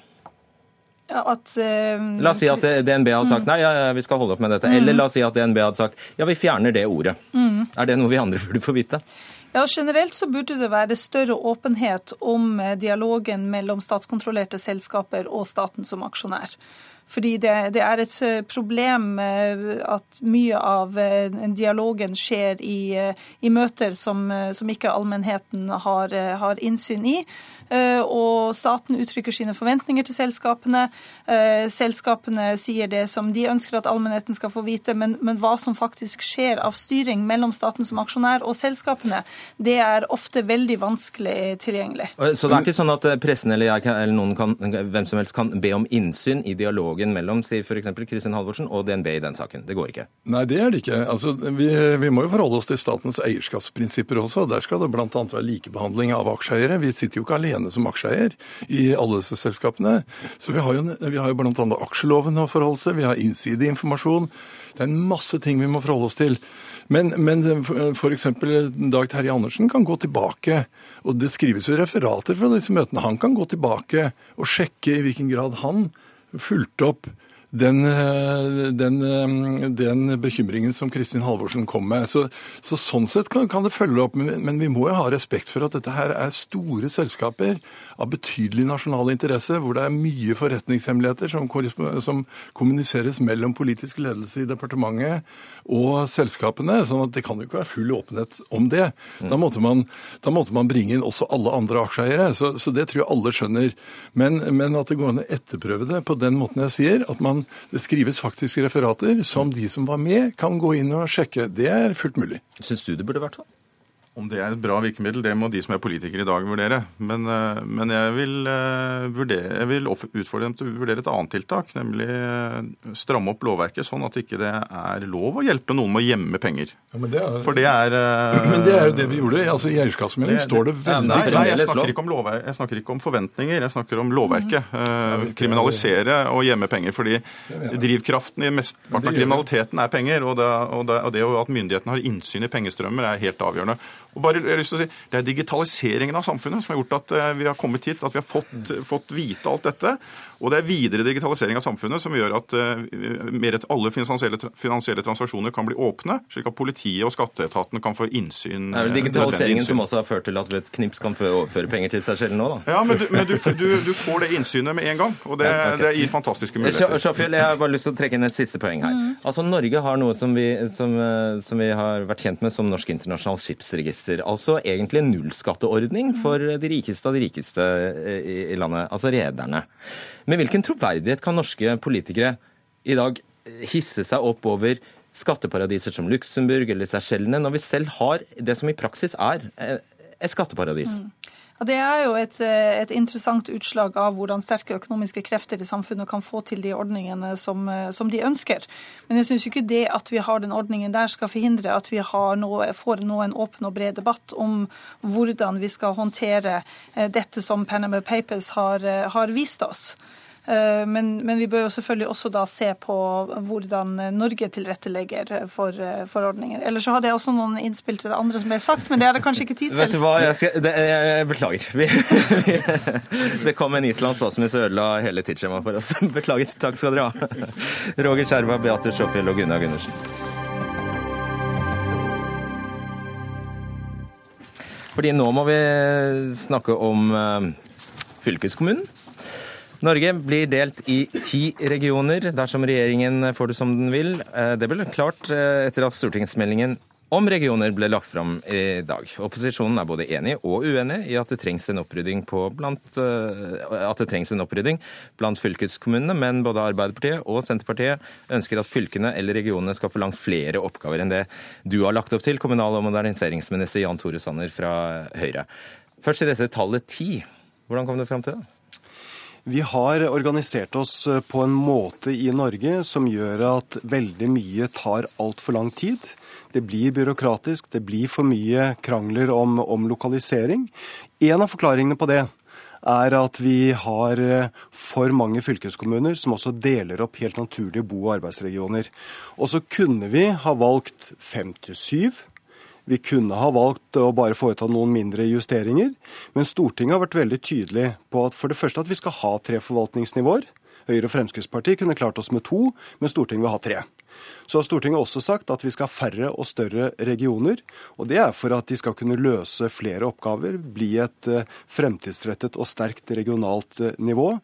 At, uh, la oss si at DNB hadde sagt mm. nei, ja, vi skal holde opp med dette. Mm. Eller la oss si at DNB hadde sagt ja, vi fjerner det ordet. Mm. Er det noe vi andre [LAUGHS] burde få vite? Ja, Generelt så burde det være større åpenhet om dialogen mellom statskontrollerte selskaper og staten som aksjonær. Fordi det, det, er et eh, problem eh, at mye av eh, dialogen skjer i, i møter som, som, ikke allmennheten har, har innsyn i. Eh, og staten uttrykker sine forventninger til selskapene. Eh, selskapene sier det som de ønsker at allmennheten skal få vite, men, men hva som faktisk skjer av styring mellom staten som aksjonær og selskapene, det er ofte veldig vanskelig tilgjengelig. Så det er ikke sånn at eh, pressen eller jeg eller noen kan, hvem som helst kan be om innsyn i dialogen mellom sier f.eks. Kristin Halvorsen og DNB i den saken? Det går ikke? Nei, det er det ikke. Altså, vi, vi må jo forholde oss til statens eierskapsprinsipper også. Der skal det bl.a. være likebehandling av aksjeeiere. Vi sitter jo ikke alene alene som aksjeeier i alle disse selskapene. Så vi har jo, vi har jo bl.a. aksjeloven å forholde seg vi har innsideinformasjon. Det er en masse ting vi må forholde oss til. Men, men f.eks. Dag Terje Andersen kan gå tilbake, og det skrives jo referater fra disse møtene. Han kan gå tilbake og sjekke i hvilken grad han fulgte opp den, eh, den, eh, den, bekymringen som Kristin Halvorsen kom med. Så, så sånn sett kan, kan, det følge opp, men, men, vi må jo ha respekt for at dette her er store selskaper av betydelig nasjonal interesse, hvor det er mye forretningshemmeligheter som, som kommuniseres mellom politisk ledelse i departementet og selskapene. sånn at det kan jo ikke være full åpenhet om det. Da måtte man, da måtte man bringe inn også alle andre aksjeeiere. Så, så, det tror jeg alle skjønner. Men, men, at det går an å etterprøve det på den måten jeg sier, at man, det skrives faktisk referater som de som var med, kan gå inn og sjekke, det er fullt mulig. Syns du det burde vært sånn? Om det er et bra virkemiddel, det må de som er politikere i dag vurdere. Men, eh, men jeg, vil vurdere, jeg, vil utfordre dem til å vurdere et annet tiltak, nemlig uh, stramme opp lovverket sånn at ikke det er lov å hjelpe noen med å gjemme penger. Ja, men, det er, For det er [CLEARS THROAT] Men det er jo det vi gjorde. altså I eierskapsmeldingen står det veldig Nei, nei jeg, snakker ikke om lov, jeg snakker ikke om forventninger, jeg snakker om lovverket. Mm. kriminalisere og gjemme penger. Fordi drivkraften i mesteparten av kriminaliteten er penger, og det, og det, og det at myndighetene har innsyn i pengestrømmer, er helt avgjørende. Og bare, jeg har lyst til å si, Det er digitaliseringen av samfunnet som har gjort at eh, vi har kommet hit, at vi har fått, fått vite alt dette. Og det er videre digitalisering av samfunnet som gjør at uh, mer et, alle finansielle, finansielle, transaksjoner kan bli åpne, slik at politiet og skatteetaten kan få innsyn. Det er vel digitaliseringen innsyn. som også har ført til at et knips kan overføre penger til seg selv nå, da? Ja, men, du, men du, du, du, får det innsynet med en gang, og det, ja, okay. det gir fantastiske muligheter. Sjafjell, jeg har bare lyst til å trekke inn et siste poeng her. Mm. Altså, Norge har noe som vi, som, eh, som vi har vært kjent med som Norsk internasjonalt skipsregister. Altså egentlig en nullskatteordning for de rikeste av de rikeste eh, i landet, altså rederne. Med hvilken troverdighet kan norske politikere i dag hisse seg opp over skatteparadiser som Luxembourg eller Seychellene, når vi selv har det som i praksis er eh, et skatteparadis? Mm. Ja, Det er jo et, eh, et, interessant utslag av hvordan sterke økonomiske krefter i samfunnet kan få til de ordningene som, eh, som de ønsker. Men jeg syns ikke det at vi har den ordningen der skal forhindre at vi noe, får nå en åpen og bred debatt om hvordan vi skal håndtere dette som Panama Papers har, har vist oss. Eh, men, men, vi bør jo selvfølgelig også da se på hvordan Norge tilrettelegger for, for ordninger. Ellers så hadde jeg også noen innspill til det andre som ble sagt, men det er det kanskje ikke tid til. Vet du hva, jeg, skal, det, jeg beklager. Vi, vi, det kom en islandsk statsminister og ødela hele tidsskjemaet for oss. [LAUGHS] Beklager. Takk skal dere ha. Roger Skjerva, Beate Sjåfjell og Gunnar Gundersen. Fordi nå må vi snakke om uh, fylkeskommunen. Norge blir delt i ti regioner dersom regjeringen får det som den vil. Eh, det ble klart eh, etter at stortingsmeldingen om regioner ble lagt fram i dag. Opposisjonen er både enig og uenig i at det trengs en opprydding, blant, eh, en opprydding blant fylkeskommunene, men både Arbeiderpartiet og Senterpartiet ønsker at fylkene eller regionene skal få langt flere oppgaver enn det du har lagt opp til, kommunal- og moderniseringsminister Jan Tore Sanner fra Høyre. Først til dette tallet ti. Hvordan kom du fram til det? Vi har organisert oss eh, på en måte i Norge som gjør at veldig mye tar altfor lang tid. Det blir byråkratisk, det blir for mye krangler om, om lokalisering. En av forklaringene på det er at vi har eh, for mange fylkeskommuner som også deler opp helt naturlige bo- og arbeidsregioner. Og så kunne vi ha valgt fem til syv vi kunne ha valgt å bare foreta noen mindre justeringer, men Stortinget har vært veldig tydelig på at for det første at vi skal ha tre forvaltningsnivåer. Høyre og Fremskrittspartiet kunne klart oss med to, men Stortinget vil ha tre. Så har Stortinget også sagt at vi skal ha færre og større regioner. og Det er for at de skal kunne løse flere oppgaver, bli et eh, fremtidsrettet og sterkt regionalt eh, nivå.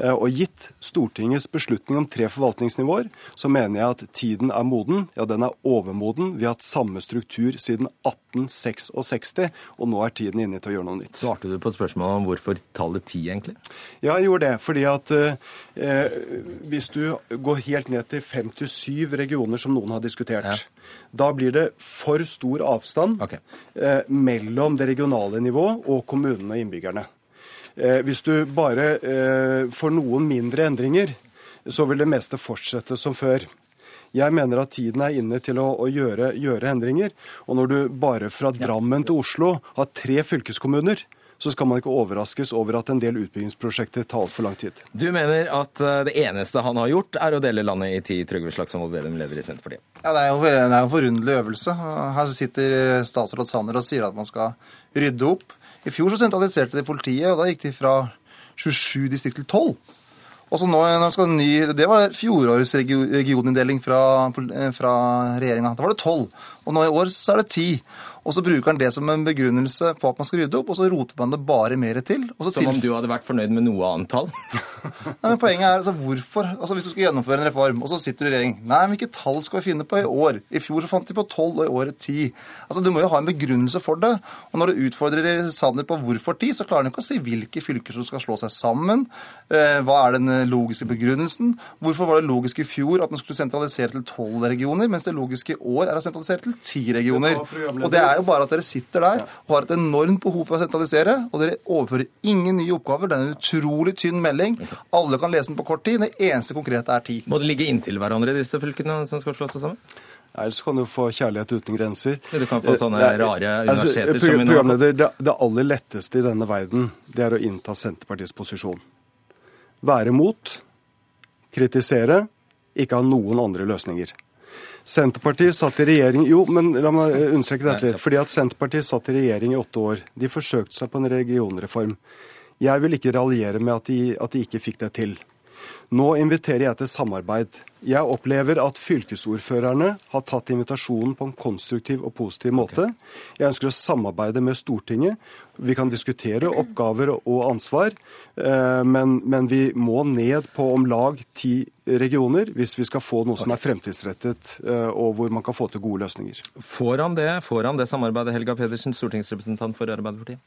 Eh, og gitt Stortingets beslutning om tre forvaltningsnivåer, så mener jeg at tiden er moden. Ja, den er overmoden. Vi har hatt samme struktur siden 1866, og nå er tiden inne til å gjøre noe nytt. Svarte du på et spørsmål om hvorfor tallet ti, egentlig? Ja, jeg gjorde det. Fordi at eh, hvis du går helt ned til fem til syv regioner, som noen har diskutert, ja. da blir det for stor avstand okay. eh, mellom det regionale nivået og kommunene og innbyggerne. Eh, hvis du bare eh, får noen mindre endringer, så vil det meste fortsette som før. Jeg mener at tiden er inne til å, å gjøre, gjøre, endringer. Og når du bare fra Drammen til Oslo har tre fylkeskommuner, så skal man ikke overraskes over at en del utbyggingsprosjekter tar altfor lang tid. Du mener at eh, det eneste han har gjort, er å dele landet i ti, Trygve Slagsvold Vedum, leder i Senterpartiet? Ja, Det er jo det er en forunderlig øvelse. Her sitter statsråd Sanner og sier at man skal rydde opp. I fjor så sentraliserte de politiet, og da gikk de fra 27 distrikt til 12. Og så nå, nå skal ny, Det var fjorårets regioninndeling fra, fra regjeringa. Da var det tolv. Og nå i år så er det ti. Og så bruker han det som en begrunnelse på at man skal rydde opp, og så roter man det bare mer til. som til... om du hadde vært fornøyd med noe annet tall? [LAUGHS] Nei, men Poenget er altså hvorfor altså Hvis du skal gjennomføre en reform, og så sitter du i regjering Nei, men hvilke tall skal vi finne på i år? I fjor så fant de på tolv, og i året ti. Altså, Du må jo ha en begrunnelse for det. Og når du utfordrer Sanner på hvorfor ti, så klarer han ikke å si hvilke fylker som skal slå seg sammen. Eh, hva er den logiske begrunnelsen? Hvorfor var det logisk i fjor at man skulle sentralisere til tolv regioner, mens det logiske i år er å sentralisere til ti regioner? Og det er er jo bare at dere sitter der og har et enormt behov for å sentralisere, og dere overfører ingen nye oppgaver. Det er en utrolig tynn melding. Alle kan lese den på kort tid. Det eneste konkrete er tid. Må det ligge inntil hverandre, disse fylkene som skal slå seg sammen? Ellers kan du få kjærlighet uten grenser. Du kan få sånne rare altså, universiteter altså, som det, det aller letteste i denne verden, det er å innta Senterpartiets posisjon. Være mot, kritisere, ikke ha noen andre løsninger. Senterpartiet satt i regjering Jo, men la meg understreke dette litt. fordi at Senterpartiet satt i regjering i åtte år. De forsøkte seg på en regionreform. Jeg vil ikke raljere med at de, at de ikke fikk det til. Nå inviterer jeg til samarbeid. Jeg opplever at fylkesordførerne har tatt invitasjonen på en konstruktiv og positiv måte. Jeg ønsker å samarbeide med Stortinget. Vi kan diskutere oppgaver og ansvar, eh, men, men vi må ned på om lag ti regioner hvis vi skal få noe som er fremtidsrettet eh, og hvor man kan få til gode løsninger. Får han det, Får han det samarbeidet, Helga Pedersen, stortingsrepresentant for Arbeiderpartiet?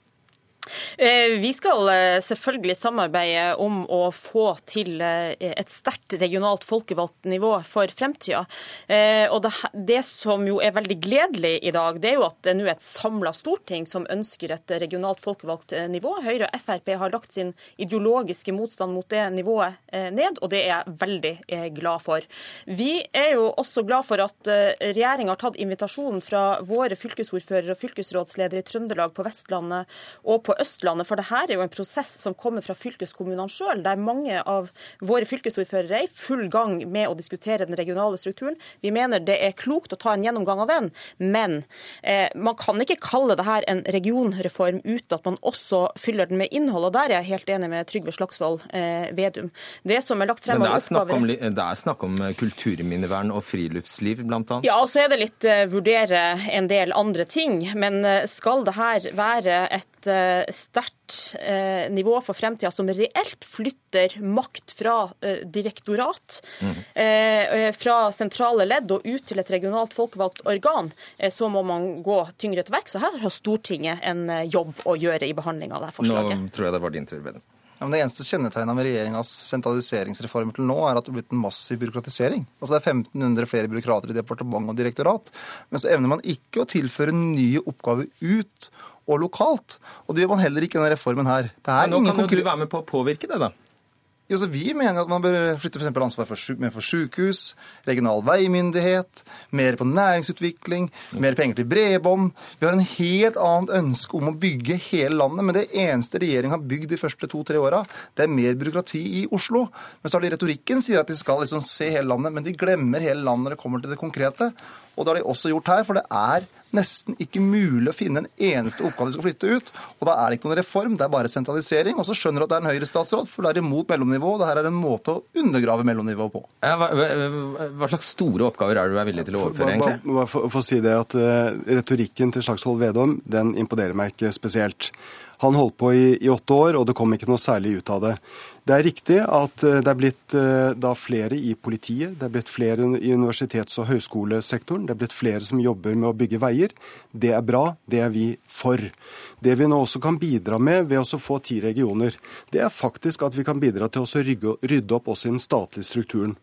Eh, vi skal eh, selvfølgelig samarbeide om å få til eh, et sterkt regionalt folkevalgt nivå for fremtida. Og det, som jo er veldig gledelig i dag, det er jo at det nå er et samla storting som ønsker et regionalt folkevalgt nivå. Høyre og Frp har lagt sin ideologiske motstand mot det nivået ned, og det er jeg veldig glad for. Vi er jo også glad for at regjeringa har tatt invitasjonen fra våre fylkesordførere og fylkesrådsledere i Trøndelag, på Vestlandet og på Østlandet. For det her er jo en prosess som kommer fra fylkeskommunene sjøl, der mange av våre fylkesordførere er i full gang med å diskutere den regionale strukturen. Vi mener det er klokt å ta en gjennomgang av den, men eh, man kan ikke kalle det her en regionreform uten at man også fyller den med innhold. og Der er jeg helt enig med Trygve Slagsvold eh, Vedum. Det som er lagt frem Men det er, snakk om, det er snakk om eh, kulturminnevern og friluftsliv, bl.a.? Ja, og så er det litt uh, vurdere en del andre ting. Men uh, skal det her være et sterkt eh, nivå for fremtida som reelt flytter makt fra eh, direktorat, mm. eh, fra sentrale ledd og ut til et regionalt folkevalgt organ, eh, så må man gå tyngre til verks. Så her har Stortinget en eh, jobb å gjøre i behandlinga av dette forslaget. Nå tror jeg det var din tur, Vedum. Ja, men det eneste kjennetegnet med regjeringas sentraliseringsreformer til nå, er at det har blitt en massiv byråkratisering. Altså Det er 1500 flere byråkrater i departement og direktorat. Men så evner man ikke å tilføre nye oppgaver ut og lokalt. Og det gjør man heller ikke i denne reformen her. nå kan jo du være med på å påvirke det, da. Ja, så Vi mener at man bør flytte for ansvar for, for sykehus, regional veimyndighet, mer på næringsutvikling, mer penger til bredbånd. Vi har en helt annet ønske om å bygge hele landet, men det eneste regjeringen har bygd de første to-tre åra, det er mer byråkrati i Oslo. Men så har de retorikken sier at de skal liksom se hele landet, men de glemmer hele landet når det kommer til det konkrete. Og det har de også gjort her, for det er nesten ikke mulig å finne en eneste oppgave de skal flytte ut. Og da er det ikke noen reform, det er bare sentralisering. Og så skjønner du at det er en Høyre-statsråd, for det er imot mellomnivå. Og det her er en måte å undergrave mellomnivået på. Hva, hva, hva, slags store oppgaver er det du er villig til å overføre, egentlig? Bare for, for, å si det at uh, Retorikken til Slagsvold Vedum den imponerer meg ikke spesielt. Han holdt på i, i, åtte år, og det kom ikke noe særlig ut av det. Det er riktig at eh, det er blitt eh, da flere i politiet, det er blitt flere i universitets- og høyskolesektoren, det er blitt flere som jobber med å bygge veier. Det er bra, det er vi for. Det vi nå også kan bidra med ved å få ti regioner, det er faktisk at vi kan bidra til å rydde opp også i den statlige strukturen.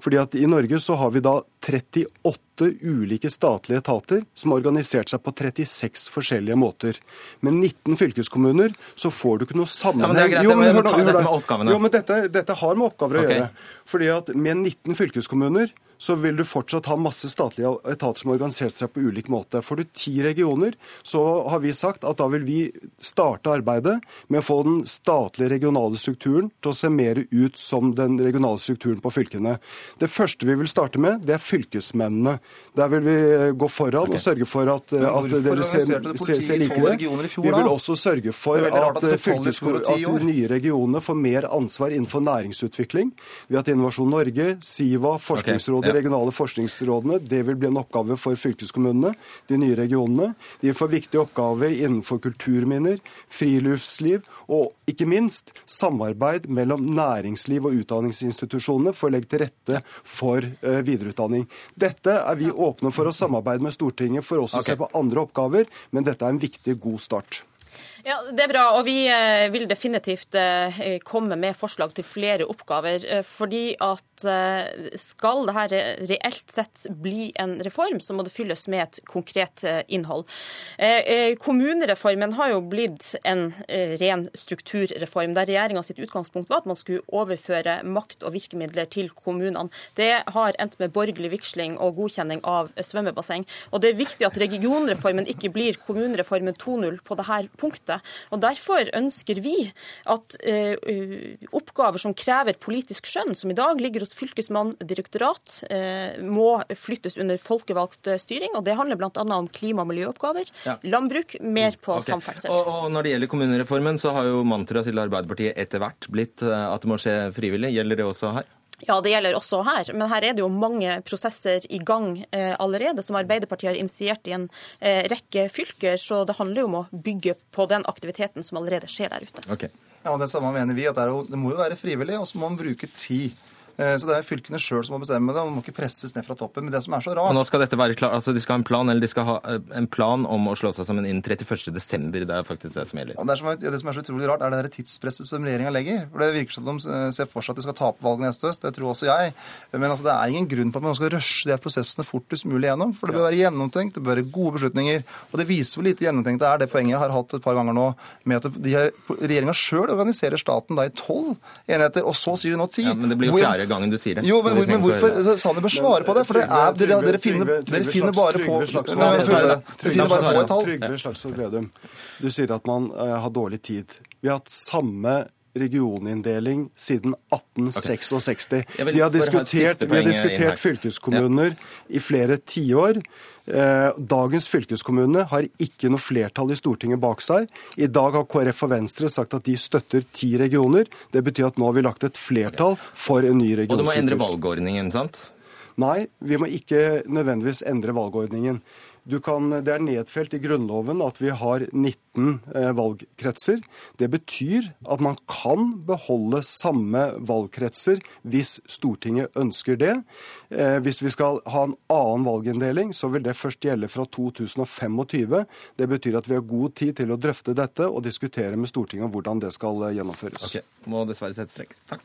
Fordi at I Norge så har vi da 38 ulike statlige etater som har organisert seg på 36 forskjellige måter. Med 19 fylkeskommuner så får du ikke noe sammenheng ja, men det er greit, jo, men, hør, hør, dette med. Jo, men dette, dette har med oppgaver å okay. gjøre. Fordi at med 19 fylkeskommuner så vil du fortsatt ha masse statlige etater som har organisert seg på ulik måte. Får du ti regioner, så har vi sagt at da vil vi starte arbeidet med å få den statlige regionale strukturen til å se mer ut som den regionale strukturen på fylkene. Det første vi vil starte med, det er fylkesmennene. Der vil vi eh, gå foran okay. og sørge for at, at dere ser, ser, ser like det. Vi vil også sørge for at, at, nye regionene får mer ansvar innenfor næringsutvikling ved at Innovasjon Norge, Siva, Forskningsrådet de regionale forskningsrådene. Det vil bli en oppgave for fylkeskommunene, de nye regionene. De får viktige oppgaver innenfor kulturminner, friluftsliv og ikke minst samarbeid mellom næringsliv og utdanningsinstitusjonene for å legge til rette for uh, videreutdanning. Dette er vi åpne for å samarbeide med Stortinget for også å okay. se på andre oppgaver, men dette er en viktig, god start. Ja, Det er bra, og vi eh, vil definitivt eh, komme med forslag til flere oppgaver. Eh, fordi at skal dette reelt sett bli en reform, så må det fylles med et konkret innhold. Kommunereformen har jo blitt en ren strukturreform, der regjeringa sitt utgangspunkt var at man skulle overføre makt og virkemidler til kommunene. Det har endt med borgerlig vigsling og godkjenning av svømmebasseng. Og det er viktig at regionreformen ikke blir kommunereformen 2.0 på dette punktet. Og Derfor ønsker vi at uh, oppgaver som krever politisk skjønn, som i dag ligger hos fylkesmann, direktorat, uh, må flyttes under folkevalgt styring. og Det handler bl.a. om klima- og miljøoppgaver, ja. landbruk, mer på okay. samferdsel. Og, og, Når det gjelder kommunereformen, så har jo mantraet til Arbeiderpartiet etter hvert blitt at det må skje frivillig. Gjelder det også her? Ja, det gjelder også her. Men her er det jo mange prosesser i gang eh, allerede, som Arbeiderpartiet har initiert i en eh, rekke fylker. Så det handler jo om å bygge på den aktiviteten som allerede skjer der ute. Okay. Ja, Det samme mener vi. at det, jo, det må jo være frivillig, og så må man bruke tid. Eh, så Det er fylkene sjøl som må bestemme det, og det må ikke presses ned fra toppen. Men det som er så rart Og nå skal dette være klar, altså De skal ha en plan eller de skal ha eh, en plan om å slå seg sammen innen 31.12. Det er faktisk det som gjelder. Ja, det, som er, det, som er, så utrolig rart, er det der tidspresset som regjeringa legger. For Det virker som de eh, ser for seg at de skal tape valget neste høst. Det tror også jeg. Men altså, det er ingen grunn på at man skal rushe de prosessene fortest mulig gjennom. For det bør være gjennomtenkt, det bør være gode beslutninger. Og det viser hvor lite gjennomtenkt det er, det poenget jeg har hatt et par ganger nå, med at regjeringa sjøl organiserer staten da i tolv enheter, og så sier de nå ti. Ja, gangen du sier det. Jo, men, men hvorfor Sanner bør svare på det? For det er, dere, dere, finner, dere finner bare på Trygve Slagsvold Vedum, du sier at man uh, har dårlig tid. Vi har hatt samme regioninndeling siden 1866. Okay. Vi har diskutert, vi har diskutert fylkeskommuner ja. i flere tiår. Eh, dagens fylkeskommune har ikke noe flertall i Stortinget bak seg. I dag har KrF og Venstre sagt at de støtter ti regioner. Det betyr at nå har vi lagt et flertall for en ny region. Og du må endre valgordningen, sant? Nei, vi må ikke nødvendigvis endre valgordningen. Kan, det er nedfelt i Grunnloven at vi har 19 eh, valgkretser. Det betyr at man kan beholde samme valgkretser hvis Stortinget ønsker det. Eh, hvis vi skal ha en annen valginndeling, så vil det først gjelde fra 2025. Det betyr at vi har god tid til å drøfte dette og diskutere med Stortinget hvordan det skal eh, gjennomføres. Ok, Må dessverre sette strek. Takk.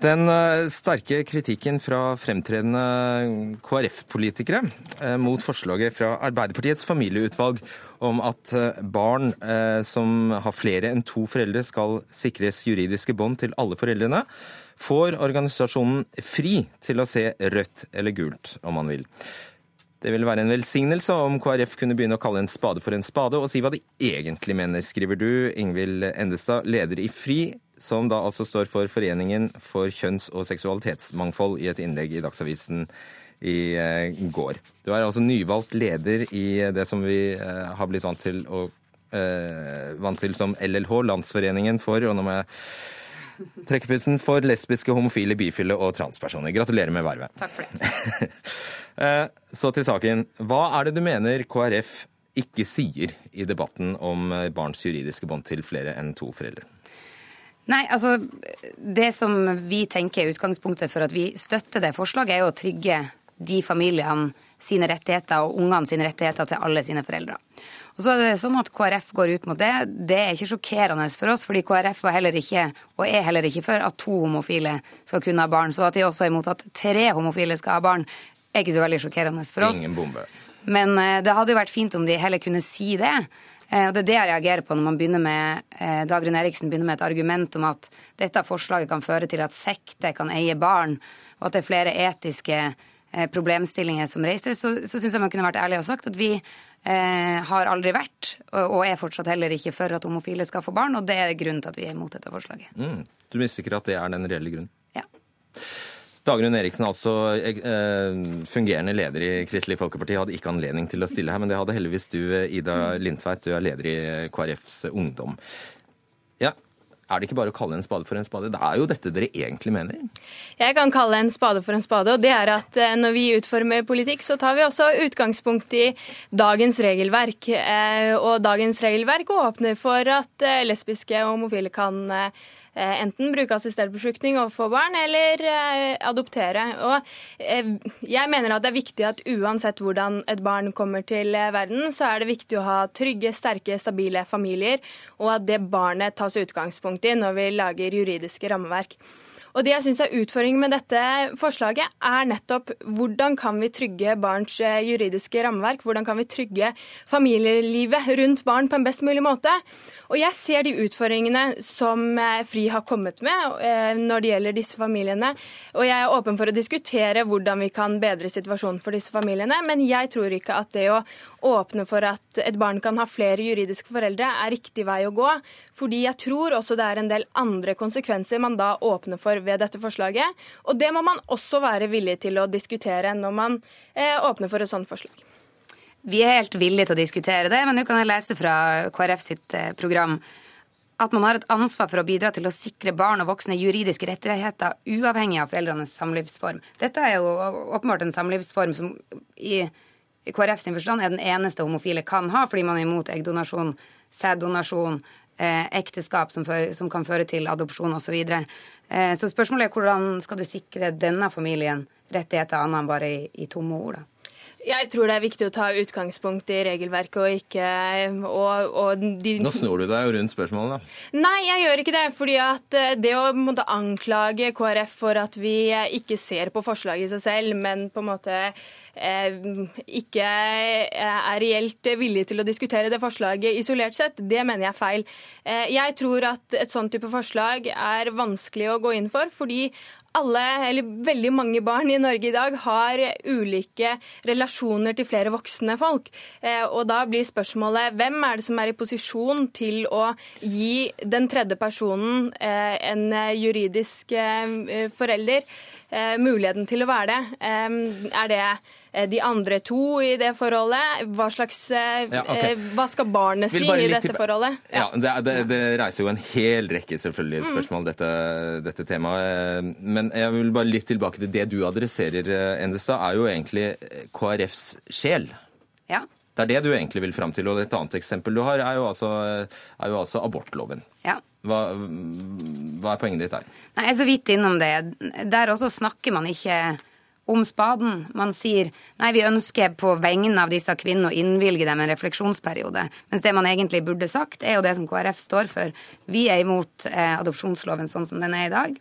Den eh, sterke kritikken fra fremtredende KrF-politikere eh, mot forslaget fra Arbeiderpartiets familieutvalg om at eh, barn som har flere enn to foreldre, skal sikres juridiske bånd til alle foreldrene, får organisasjonen fri til å se rødt eller gult, om man vil. Det ville være en velsignelse om KrF kunne begynne å kalle en spade for en spade, og si hva de egentlig mener, skriver du, Ingvild Endestad, leder i FRI, som da altså står for Foreningen for kjønns- og seksualitetsmangfold, i et innlegg i Dagsavisen i eh, går. Du er altså nyvalgt leder i det som vi eh, har blitt vant til, å, eh, vant til som LLH, Landsforeningen for og nå må jeg trekke pusten, for lesbiske, homofile, bifile og transpersoner. Gratulerer med vervet. Takk for det. [LAUGHS] Eh, Så til saken. Hva er det du mener KrF ikke sier i debatten om eh, barns juridiske bånd til flere enn to foreldre? Nei, altså Det som vi tenker er utgangspunktet for at vi støtter det forslaget, er jo å trygge de familiene sine rettigheter og ungene sine rettigheter til alle sine foreldre. Og så er det sånn at KrF går ut mot det. Det er ikke sjokkerende for oss, fordi KrF var heller ikke, og er heller ikke for at to homofile skal kunne ha barn. Så at de også er imot at tre homofile skal ha barn, er ikke så veldig sjokkerende for oss. Ingen bombe. Men eh, det hadde jo vært fint om de heller kunne si det. Eh, Og Det er det jeg reagerer på når man begynner med, eh, Dagrun Eriksen begynner med et argument om at dette forslaget kan føre til at sekter kan eie barn, og at det er flere etiske eh, problemstillinger som reises. Så, så syns jeg man kunne vært ærlig og sagt at vi eh, har aldri vært, og, og er fortsatt heller ikke for at homofile skal få barn, og det er grunnen til at vi er imot dette forslaget. Mm. Du mistenker at det er den reelle grunnen? Ja. Dagrun Eriksen, altså eh, fungerende leder i Kristelig Folkeparti, hadde ikke anledning til å stille her, men det hadde heldigvis du, Ida Lindtveit, du er leder i KrFs Ungdom. Ja, er det ikke bare å kalle en spade for en spade? Det er jo dette dere egentlig mener? Jeg kan kalle en spade for en spade, og det er at eh, når vi utformer politikk, så tar vi også utgangspunkt i dagens regelverk. Eh, Og dagens regelverk åpner for at eh, lesbiske og homofile kan eh, enten bruke assistert befruktning få barn, eller eh, adoptere. Og eh, jeg mener at det er viktig at uansett hvordan et barn kommer til eh, verden, så er det viktig å ha trygge, sterke, stabile familier, og at det barnet tas utgangspunkt i når vi lager juridiske rammeverk. Og det jeg synes er Utfordringen med dette forslaget er nettopp hvordan kan vi trygge barns eh, juridiske rammeverk? Hvordan kan vi trygge familielivet rundt barn på en best mulig måte? Og Jeg ser de utfordringene som eh, FRI har kommet med eh, når det gjelder disse familiene. Og jeg er åpen for å diskutere hvordan vi kan bedre situasjonen for disse familiene. Men jeg tror ikke at det å åpne for at et barn kan ha flere juridiske foreldre, er riktig vei å gå. Fordi jeg tror også det er en del andre konsekvenser man da åpner for ved dette forslaget. Og det må man også være villig til å diskutere når man eh, åpner for et sånt forslag. Vi er helt villige til å diskutere det, men nå kan jeg lese fra KrF sitt eh, program at man har et ansvar for å bidra til å sikre barn og voksne juridiske rettigheter uavhengig av foreldrenes samlivsform. Dette er jo åpenbart en samlivsform som i KrF sin forstand er den eneste homofile kan ha, fordi man er imot eggdonasjon, sæddonasjon, eh, ekteskap som, før, som kan føre til adopsjon osv. Så, videre. eh, så spørsmålet er hvordan skal du sikre denne familien rettigheter annet enn bare i, i tomme ord? da? Jeg tror det er viktig å ta utgangspunkt i regelverket og ikke og, og de... Nå snor du deg rundt spørsmålet, da. Nei, jeg gjør ikke det. fordi at eh, det å måtte anklage KrF for at vi eh, ikke ser på forslaget i seg selv, men på en måte ikke er reelt villig til å diskutere det forslaget isolert sett, det mener jeg er feil. Eh, jeg tror at et sånn type forslag er vanskelig å gå inn for, fordi alle, eller veldig mange barn i Norge i dag har ulike relasjoner til flere voksne folk. Eh, Og da blir spørsmålet hvem er det som er i posisjon til å gi den tredje personen eh, en eh, juridisk eh, forelder eh, muligheten til å være det? Eh, Er det eh, de andre to i det forholdet? Hva, slags, eh, Ja, ok. eh, hva skal barnet si i dette til... forholdet? Ja, det, det, det reiser jo en hel rekke selvfølgelig Mm. spørsmål, dette, dette temaet. Men jeg vil bare litt tilbake til det du adresserer, eh, Endestad, er jo egentlig eh, KrFs sjel. Ja. Det er det du egentlig vil fram til. Og et annet eksempel du har, er jo altså, er jo altså abortloven. Ja. Hva, hva er poenget ditt der? Nei, Jeg er så vidt innom det. Der også snakker man ikke om spaden. Man sier nei, vi ønsker på vegne av disse kvinnene å innvilge dem en refleksjonsperiode. Mens det man egentlig burde sagt, er jo det som KrF står for. Vi er imot eh, adopsjonsloven sånn som den er i dag.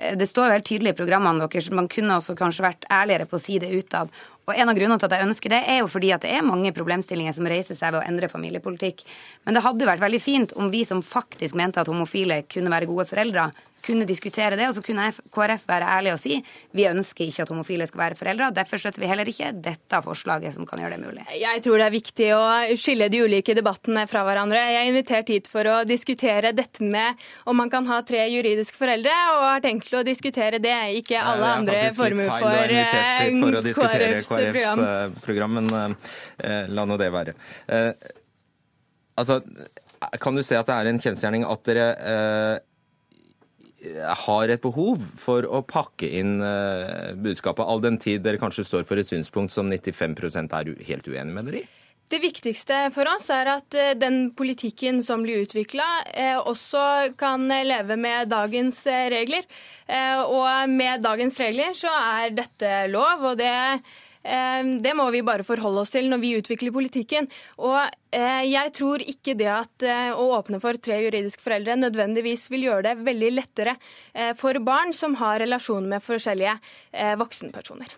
Eh, Det står jo helt tydelig i programmene deres. Man kunne også kanskje vært ærligere på å si det utad. Og En av grunnene til at jeg ønsker det, er jo fordi at det er mange problemstillinger som reiser seg ved å endre familiepolitikk. Men det hadde vært veldig fint om vi som faktisk mente at homofile kunne være gode foreldre, kunne diskutere det. Og så kunne KrF være ærlig og si vi ønsker ikke at homofile skal være foreldre. og Derfor støtter vi heller ikke dette forslaget som kan gjøre det mulig. Jeg tror det er viktig å skille de ulike debattene fra hverandre. Jeg er invitert hit for å diskutere dette med om man kan ha tre juridiske foreldre, og har tenkt til å diskutere det, ikke alle andre former for for å diskutere KrFs program. KrFs program, men eh, la nå det være. Eh, altså, kan du se at det er en kjensgjerning at dere eh, har et behov for å pakke inn eh, budskapet, all den tid dere kanskje står for et synspunkt som 95% er helt uenig med dere i? Det viktigste for oss er at eh, den politikken som blir utvikla, også kan leve med dagens regler. Og med dagens regler så er dette lov, og det det må vi bare forholde oss til når vi utvikler politikken. Og jeg tror ikke det at å åpne for tre juridiske foreldre nødvendigvis vil gjøre det veldig lettere for barn som har relasjoner med forskjellige voksenpersoner.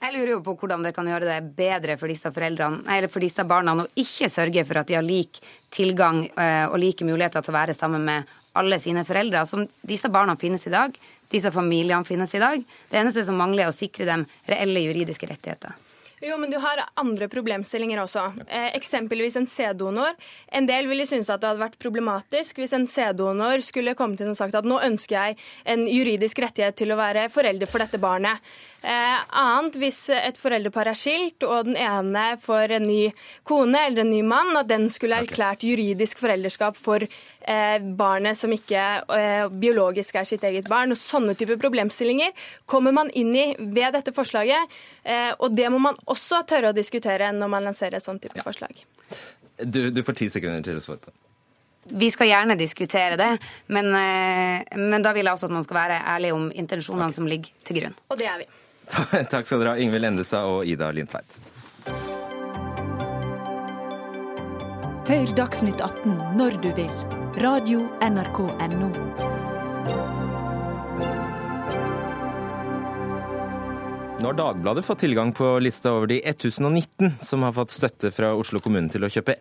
Jeg lurer jo på hvordan det kan gjøre det bedre for disse, for disse barna å ikke sørge for at de har lik tilgang og like muligheter til å være sammen med alle sine foreldre. Som disse barna finnes i dag, disse familiene finnes i dag. Det eneste som mangler, er å sikre dem reelle juridiske rettigheter. Jo, men du har andre problemstillinger også. Eh, eksempelvis en sæddonor. En del ville synes at det hadde vært problematisk hvis en sæddonor skulle komme til og sagt at nå ønsker jeg en juridisk rettighet til å være forelder for dette barnet. Eh, annet hvis et foreldrepar er skilt, og den ene får en ny kone eller en ny mann, at den skulle erklært juridisk foreldreskap for barnet som ikke eh, biologisk er sitt eget barn. Og Sånne typer problemstillinger kommer man inn i ved dette forslaget. Eh, og det må man også tørre å diskutere når man lanserer et sånt type ja. forslag. Du, du får ti sekunder til å svare på det. Vi skal gjerne diskutere det, men, eh, men, da vil jeg også at man skal være ærlig om intensjonene okay. som ligger til grunn. Og det er vi. [LAUGHS] Takk skal dere ha, Ingvild Endesa og Ida Lindtveit. Hør Dagsnytt 18 når du vil. Radio NRK Radio.nrk.no. Nå har Dagbladet fått tilgang på lista over de 1019 som har fått støtte fra Oslo kommune til å kjøpe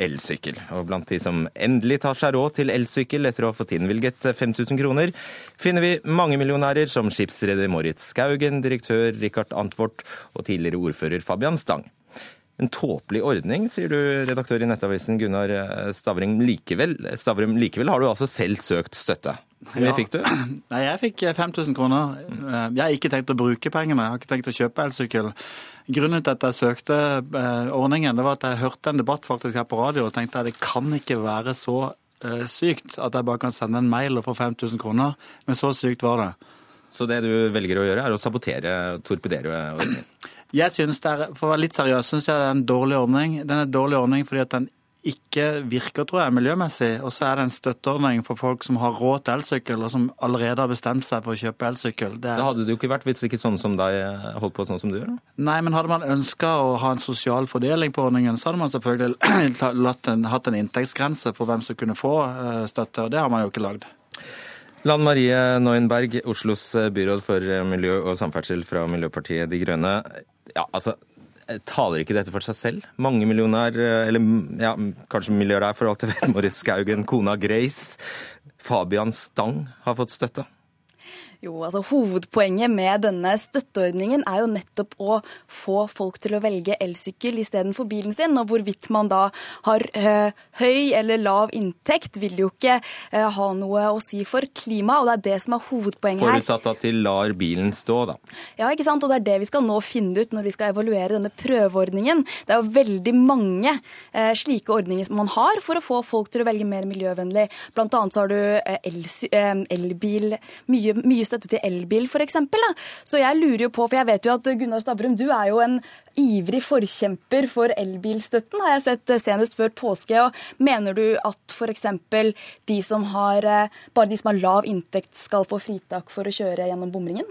elsykkel. Og blant de som endelig tar seg råd til elsykkel etter å ha fått innvilget 5000 kroner, finner vi mange millionærer som skipsreder Moritz Skaugen, direktør Richard Antwort og tidligere ordfører Fabian Stang. En tåpelig ordning, sier du, redaktør i Nettavisen Gunnar Stavrum. Likevel, Stavrum, likevel har du altså selv søkt støtte. Hvor mye ja. fikk du? [CLEARS THROAT] Nei, Jeg fikk 5000 kroner. Jeg har ikke tenkt å bruke pengene, jeg har ikke tenkt å kjøpe elsykkel. Grunnen til at jeg søkte eh, ordningen, det var at jeg hørte en debatt faktisk her på radio og tenkte at det kan ikke være så eh, sykt at jeg bare kan sende en mail og få 5000 kroner. Men så sykt var det. Så det du velger å gjøre, er å sabotere torpedere ordningen? [CLEARS THROAT] Jeg synes det er, For å være litt seriøs syns jeg det er en dårlig ordning. Den er en dårlig ordning fordi at den ikke virker, tror jeg, miljømessig. Og så er det en støtteordning for folk som har råd til elsykkel, og som allerede har bestemt seg for å kjøpe elsykkel. Er... Da hadde det jo ikke vært hvis ikke sånn som deg holdt på sånn som du gjør? Da. Nei, men hadde man ønska å ha en sosial fordeling på ordningen, så hadde man selvfølgelig [CLEARS THROAT] en, hatt en inntektsgrense for hvem som kunne få eh, støtte, og det har man jo ikke lagd. Lan Marie Neuenberg, Oslos byråd for miljø og samferdsel fra Miljøpartiet De Grønne. Ja, altså, Taler ikke dette for seg selv? Mange millionær, eller ja, kanskje milliardær for alt jeg vet, [LAUGHS] Moritz Skaugen, kona Grace, Fabian Stang har fått støtte? Jo, altså Hovedpoenget med denne støtteordningen er jo nettopp å få folk til å velge elsykkel istedenfor bilen sin. Og hvorvidt man da har øh, høy eller lav inntekt, vil jo ikke øh, ha noe å si for klimaet. Og det er det som er hovedpoenget her. Forutsatt at de lar bilen stå, da. Ja, ikke sant. Og det er det vi skal nå finne ut når vi skal evaluere denne prøveordningen. Det er jo veldig mange øh, slike ordninger som man har for å få folk til å velge mer miljøvennlig. Blant annet så har du elbil, mye, mye støtte til elbil f.eks. Så jeg lurer jo på, for jeg vet jo at Gunnar Stavrum, du er jo en ivrig forkjemper for elbilstøtten, har jeg sett eh, senest før påske. og Mener du at f.eks. de som har eh, bare de som har lav inntekt skal få fritak for å kjøre gjennom bomringen?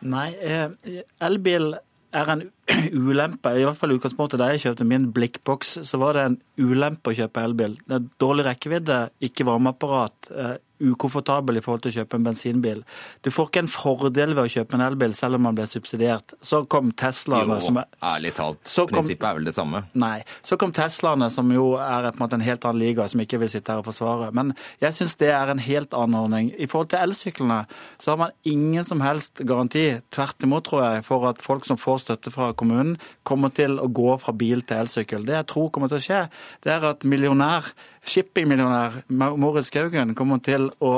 Nei, eh, elbil er en [CLEARS THROAT] ulempe. I hvert fall i utgangspunktet da jeg kjøpte min blikkboks, så var det en ulempe å kjøpe elbil. Det er dårlig rekkevidde, ikke varmeapparat, ukomfortabel i forhold til å kjøpe en bensinbil. Du får ikke en fordel ved å kjøpe en elbil, selv om man blir subsidiert. Så kom Teslaene Jo, som er, ærlig talt. Så kom- Prinsippet er vel det samme. Nei. Så kom Teslaene, som jo er på en måte en helt annen liga, som ikke vil sitte her og forsvare. Men jeg syns det er en helt annen ordning. I forhold til elsyklene så har man ingen som helst garanti, tvert imot tror jeg, for at folk som får støtte fra kommunen, kommer til å gå fra bil til elsykkel. Det jeg tror kommer til å skje, det er at millionær Shippingmillionær Moritz Skaugen kommer til å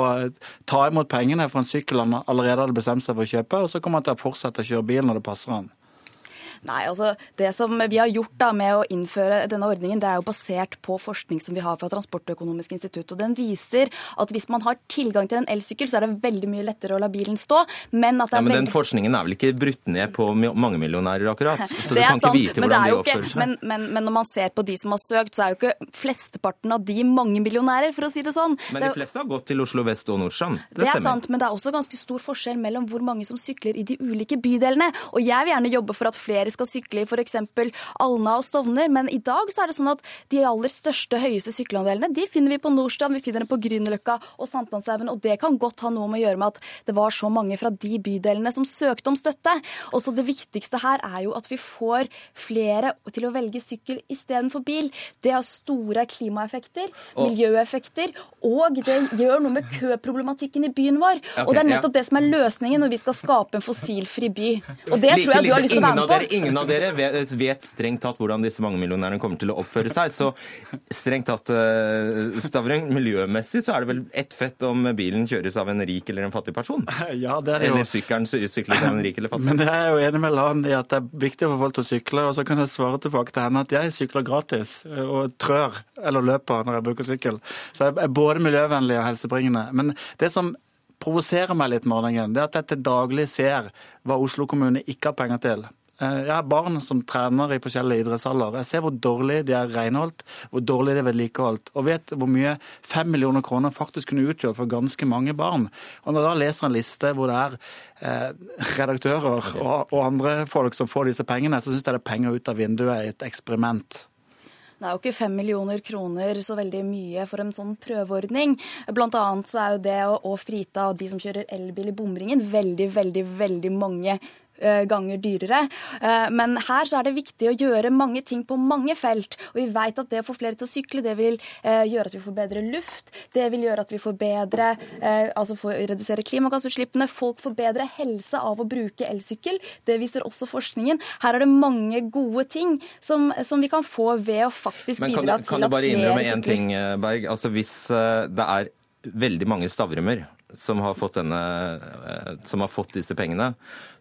ta imot pengene for en sykkel han allerede hadde bestemt seg for å kjøpe, og så kommer han til å fortsette å kjøre bil når det passer han. Nei, altså Det som vi har gjort da med å innføre denne ordningen, det er jo basert på forskning som vi har fra Transportøkonomisk institutt. og Den viser at hvis man har tilgang til en elsykkel, så er det veldig mye lettere å la bilen stå. Men at det er Ja, er men veldig... Den forskningen er vel ikke brutt ned på mi- mangemillionærer, akkurat? [LAUGHS] Så du det er kan ikke vite hvordan er de oppfører seg. men, men, men når man ser på de som har søkt, så er jo ikke flesteparten av de mangemillionærer, for å si det sånn. Men de er- fleste har gått til Oslo vest og Nordstrand. Det, det er stemmer. sant, men det er også ganske stor forskjell mellom hvor mange som sykler i de ulike bydelene. Og jeg vil gjerne jobbe for at flere skal sykle i f.eks. Alna og Stovner, men i dag så er det sånn at de aller største, høyeste sykkelandelene de finner vi på Nordstrand, vi finner dem på Grünerløkka og Sankthanshaugen, og det kan godt ha noe med å gjøre med at det var så mange fra de bydelene som søkte om støtte. Og så det viktigste her er jo at vi får flere til å velge sykkel istedenfor bil. Det har store klimaeffekter, miljøeffekter, og det gjør noe med køproblematikken i byen vår. Og det er nettopp det som er løsningen når vi skal skape en fossilfri by. Og det tror jeg du har lyst til å være med på. Ingen av dere vet, vet strengt tatt hvordan disse mangemillionærene kommer til å oppføre seg. Så strengt tatt, eh, Stavring, miljømessig så er det vel ett fett om bilen kjøres av en rik eller en fattig person? [LAUGHS] Ja, det er det jo. Eller sykkelen sy- sykles av en rik eller fattig. Men jeg er jo enig med Lan i at det er viktig for folk å sykle. Og så kan jeg svare tilbake til henne at jeg sykler gratis eh, og trør eller løper når jeg bruker sykkel. Så jeg er både miljøvennlig og helsebringende. Men det som provoserer meg litt med det er at jeg til daglig ser hva Oslo kommune ikke har penger til. Eh, Jeg har barn som trener i forskjellige idrettsalder. Jeg ser hvor dårlig de er renholdt, hvor dårlig de er vedlikeholdt, og vet hvor mye fem millioner kroner faktisk kunne utgjort for ganske mange barn. Og når jeg da leser en liste hvor det er eh, redaktører og, og andre folk som får disse pengene, så syns jeg det er penger ut av vinduet i et eksperiment. Det er jo ikke fem millioner kroner så veldig mye for en sånn prøveordning. Blant annet så er jo det å, å frita de som kjører elbil i bomringen, veldig, veldig, veldig mange ganger dyrere. Eh, Men her så er det viktig å gjøre mange ting på mange felt. Og vi vet at det å få flere til å sykle, det vil eh, gjøre at vi får bedre luft. Det vil gjøre at vi får bedre eh, Altså får redusere klimagassutslippene. Folk får bedre helse av å bruke elsykkel. Det viser også forskningen. Her er det mange gode ting som, som vi kan få ved å faktisk bidra til at flere sykler kan du bare innrømme én ting, eh, Berg? Altså Hvis eh, det er veldig mange stavrummer som har fått, denne, eh, som har fått disse pengene,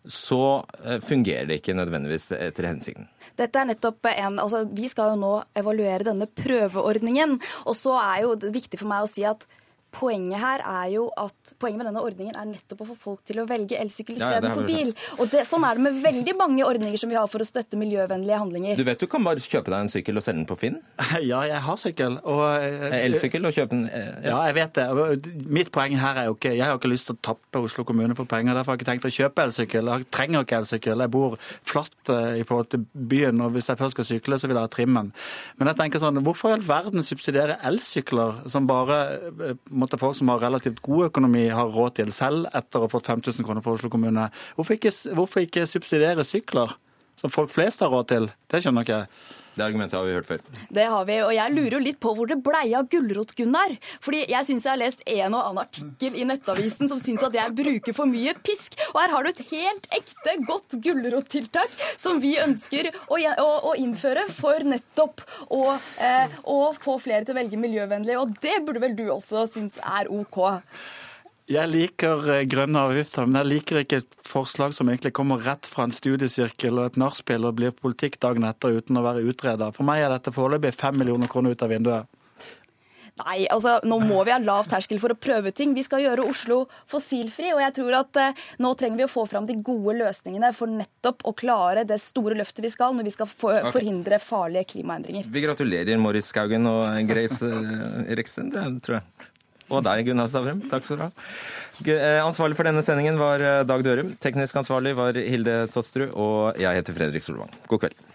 så eh, fungerer det ikke nødvendigvis etter hensikten. Dette er nettopp en, altså Vi skal jo nå evaluere denne prøveordningen. Og så er jo det viktig for meg å si at Poenget her er jo at poenget med denne ordningen er nettopp å få folk til å velge elsykkel istedenfor ja, bil. Og det, Sånn er det med veldig mange ordninger som vi har for å støtte miljøvennlige handlinger. Du vet du kan bare kjøpe deg en sykkel og selge den på Finn? [LAUGHS] Ja, jeg har sykkel. Og, eh, Elsykkel og kjøpe den? eh, Ja, jeg vet det. Mitt poeng her er jo ikke Jeg har ikke lyst til å tappe Oslo kommune for penger. Derfor har jeg ikke tenkt å kjøpe elsykkel. Jeg trenger ikke elsykkel. Jeg bor flatt eh, i forhold til byen, og hvis jeg først skal sykle, så vil jeg ha trimmen. Men jeg tenker sånn, hvorfor i all verden subsidiere elsykler, som bare eh, måte folk som har relativt god økonomi, har råd til selv etter å ha fått 5000 kroner fra Oslo kommune? Hvorfor ikke, hvorfor ikke subsidiere sykler, som folk flest har råd til? Det skjønner ikke jeg. Det argumentet har vi hørt før. Det har vi, og jeg lurer jo litt på hvor det blei av Gulrot-Gunnar. Fordi jeg syns jeg har lest en og annen artikkel i Nettavisen som syns at jeg bruker for mye pisk. Og her har du et helt ekte godt gulrottiltak som vi ønsker å, å, å innføre for nettopp å, eh, å få flere til å velge miljøvennlig. Og det burde vel du også synes er OK? Jeg liker eh, grønne avgifter, men jeg liker ikke et forslag som egentlig kommer rett fra en studiesirkel og et nachspiel og blir politikk dagen etter uten å være utreda. For meg er dette foreløpig fem millioner kroner ut av vinduet. Nei, altså nå må vi ha lav terskel for å prøve ting. Vi skal gjøre Oslo fossilfri. Og jeg tror at eh, nå trenger vi å få fram de gode løsningene for nettopp å klare det store løftet vi skal når vi skal for okay. forhindre farlige klimaendringer. Vi gratulerer Moritz Skaugen og Grace eh, Eriksen, tror jeg. Og deg, Gunnar Stavrum. Takk skal du ha. Eh, Ansvarlig for denne sendingen var eh, Dag Dørum. Teknisk ansvarlig var Hilde Tosterud. Og jeg heter Fredrik Solvang. God kveld.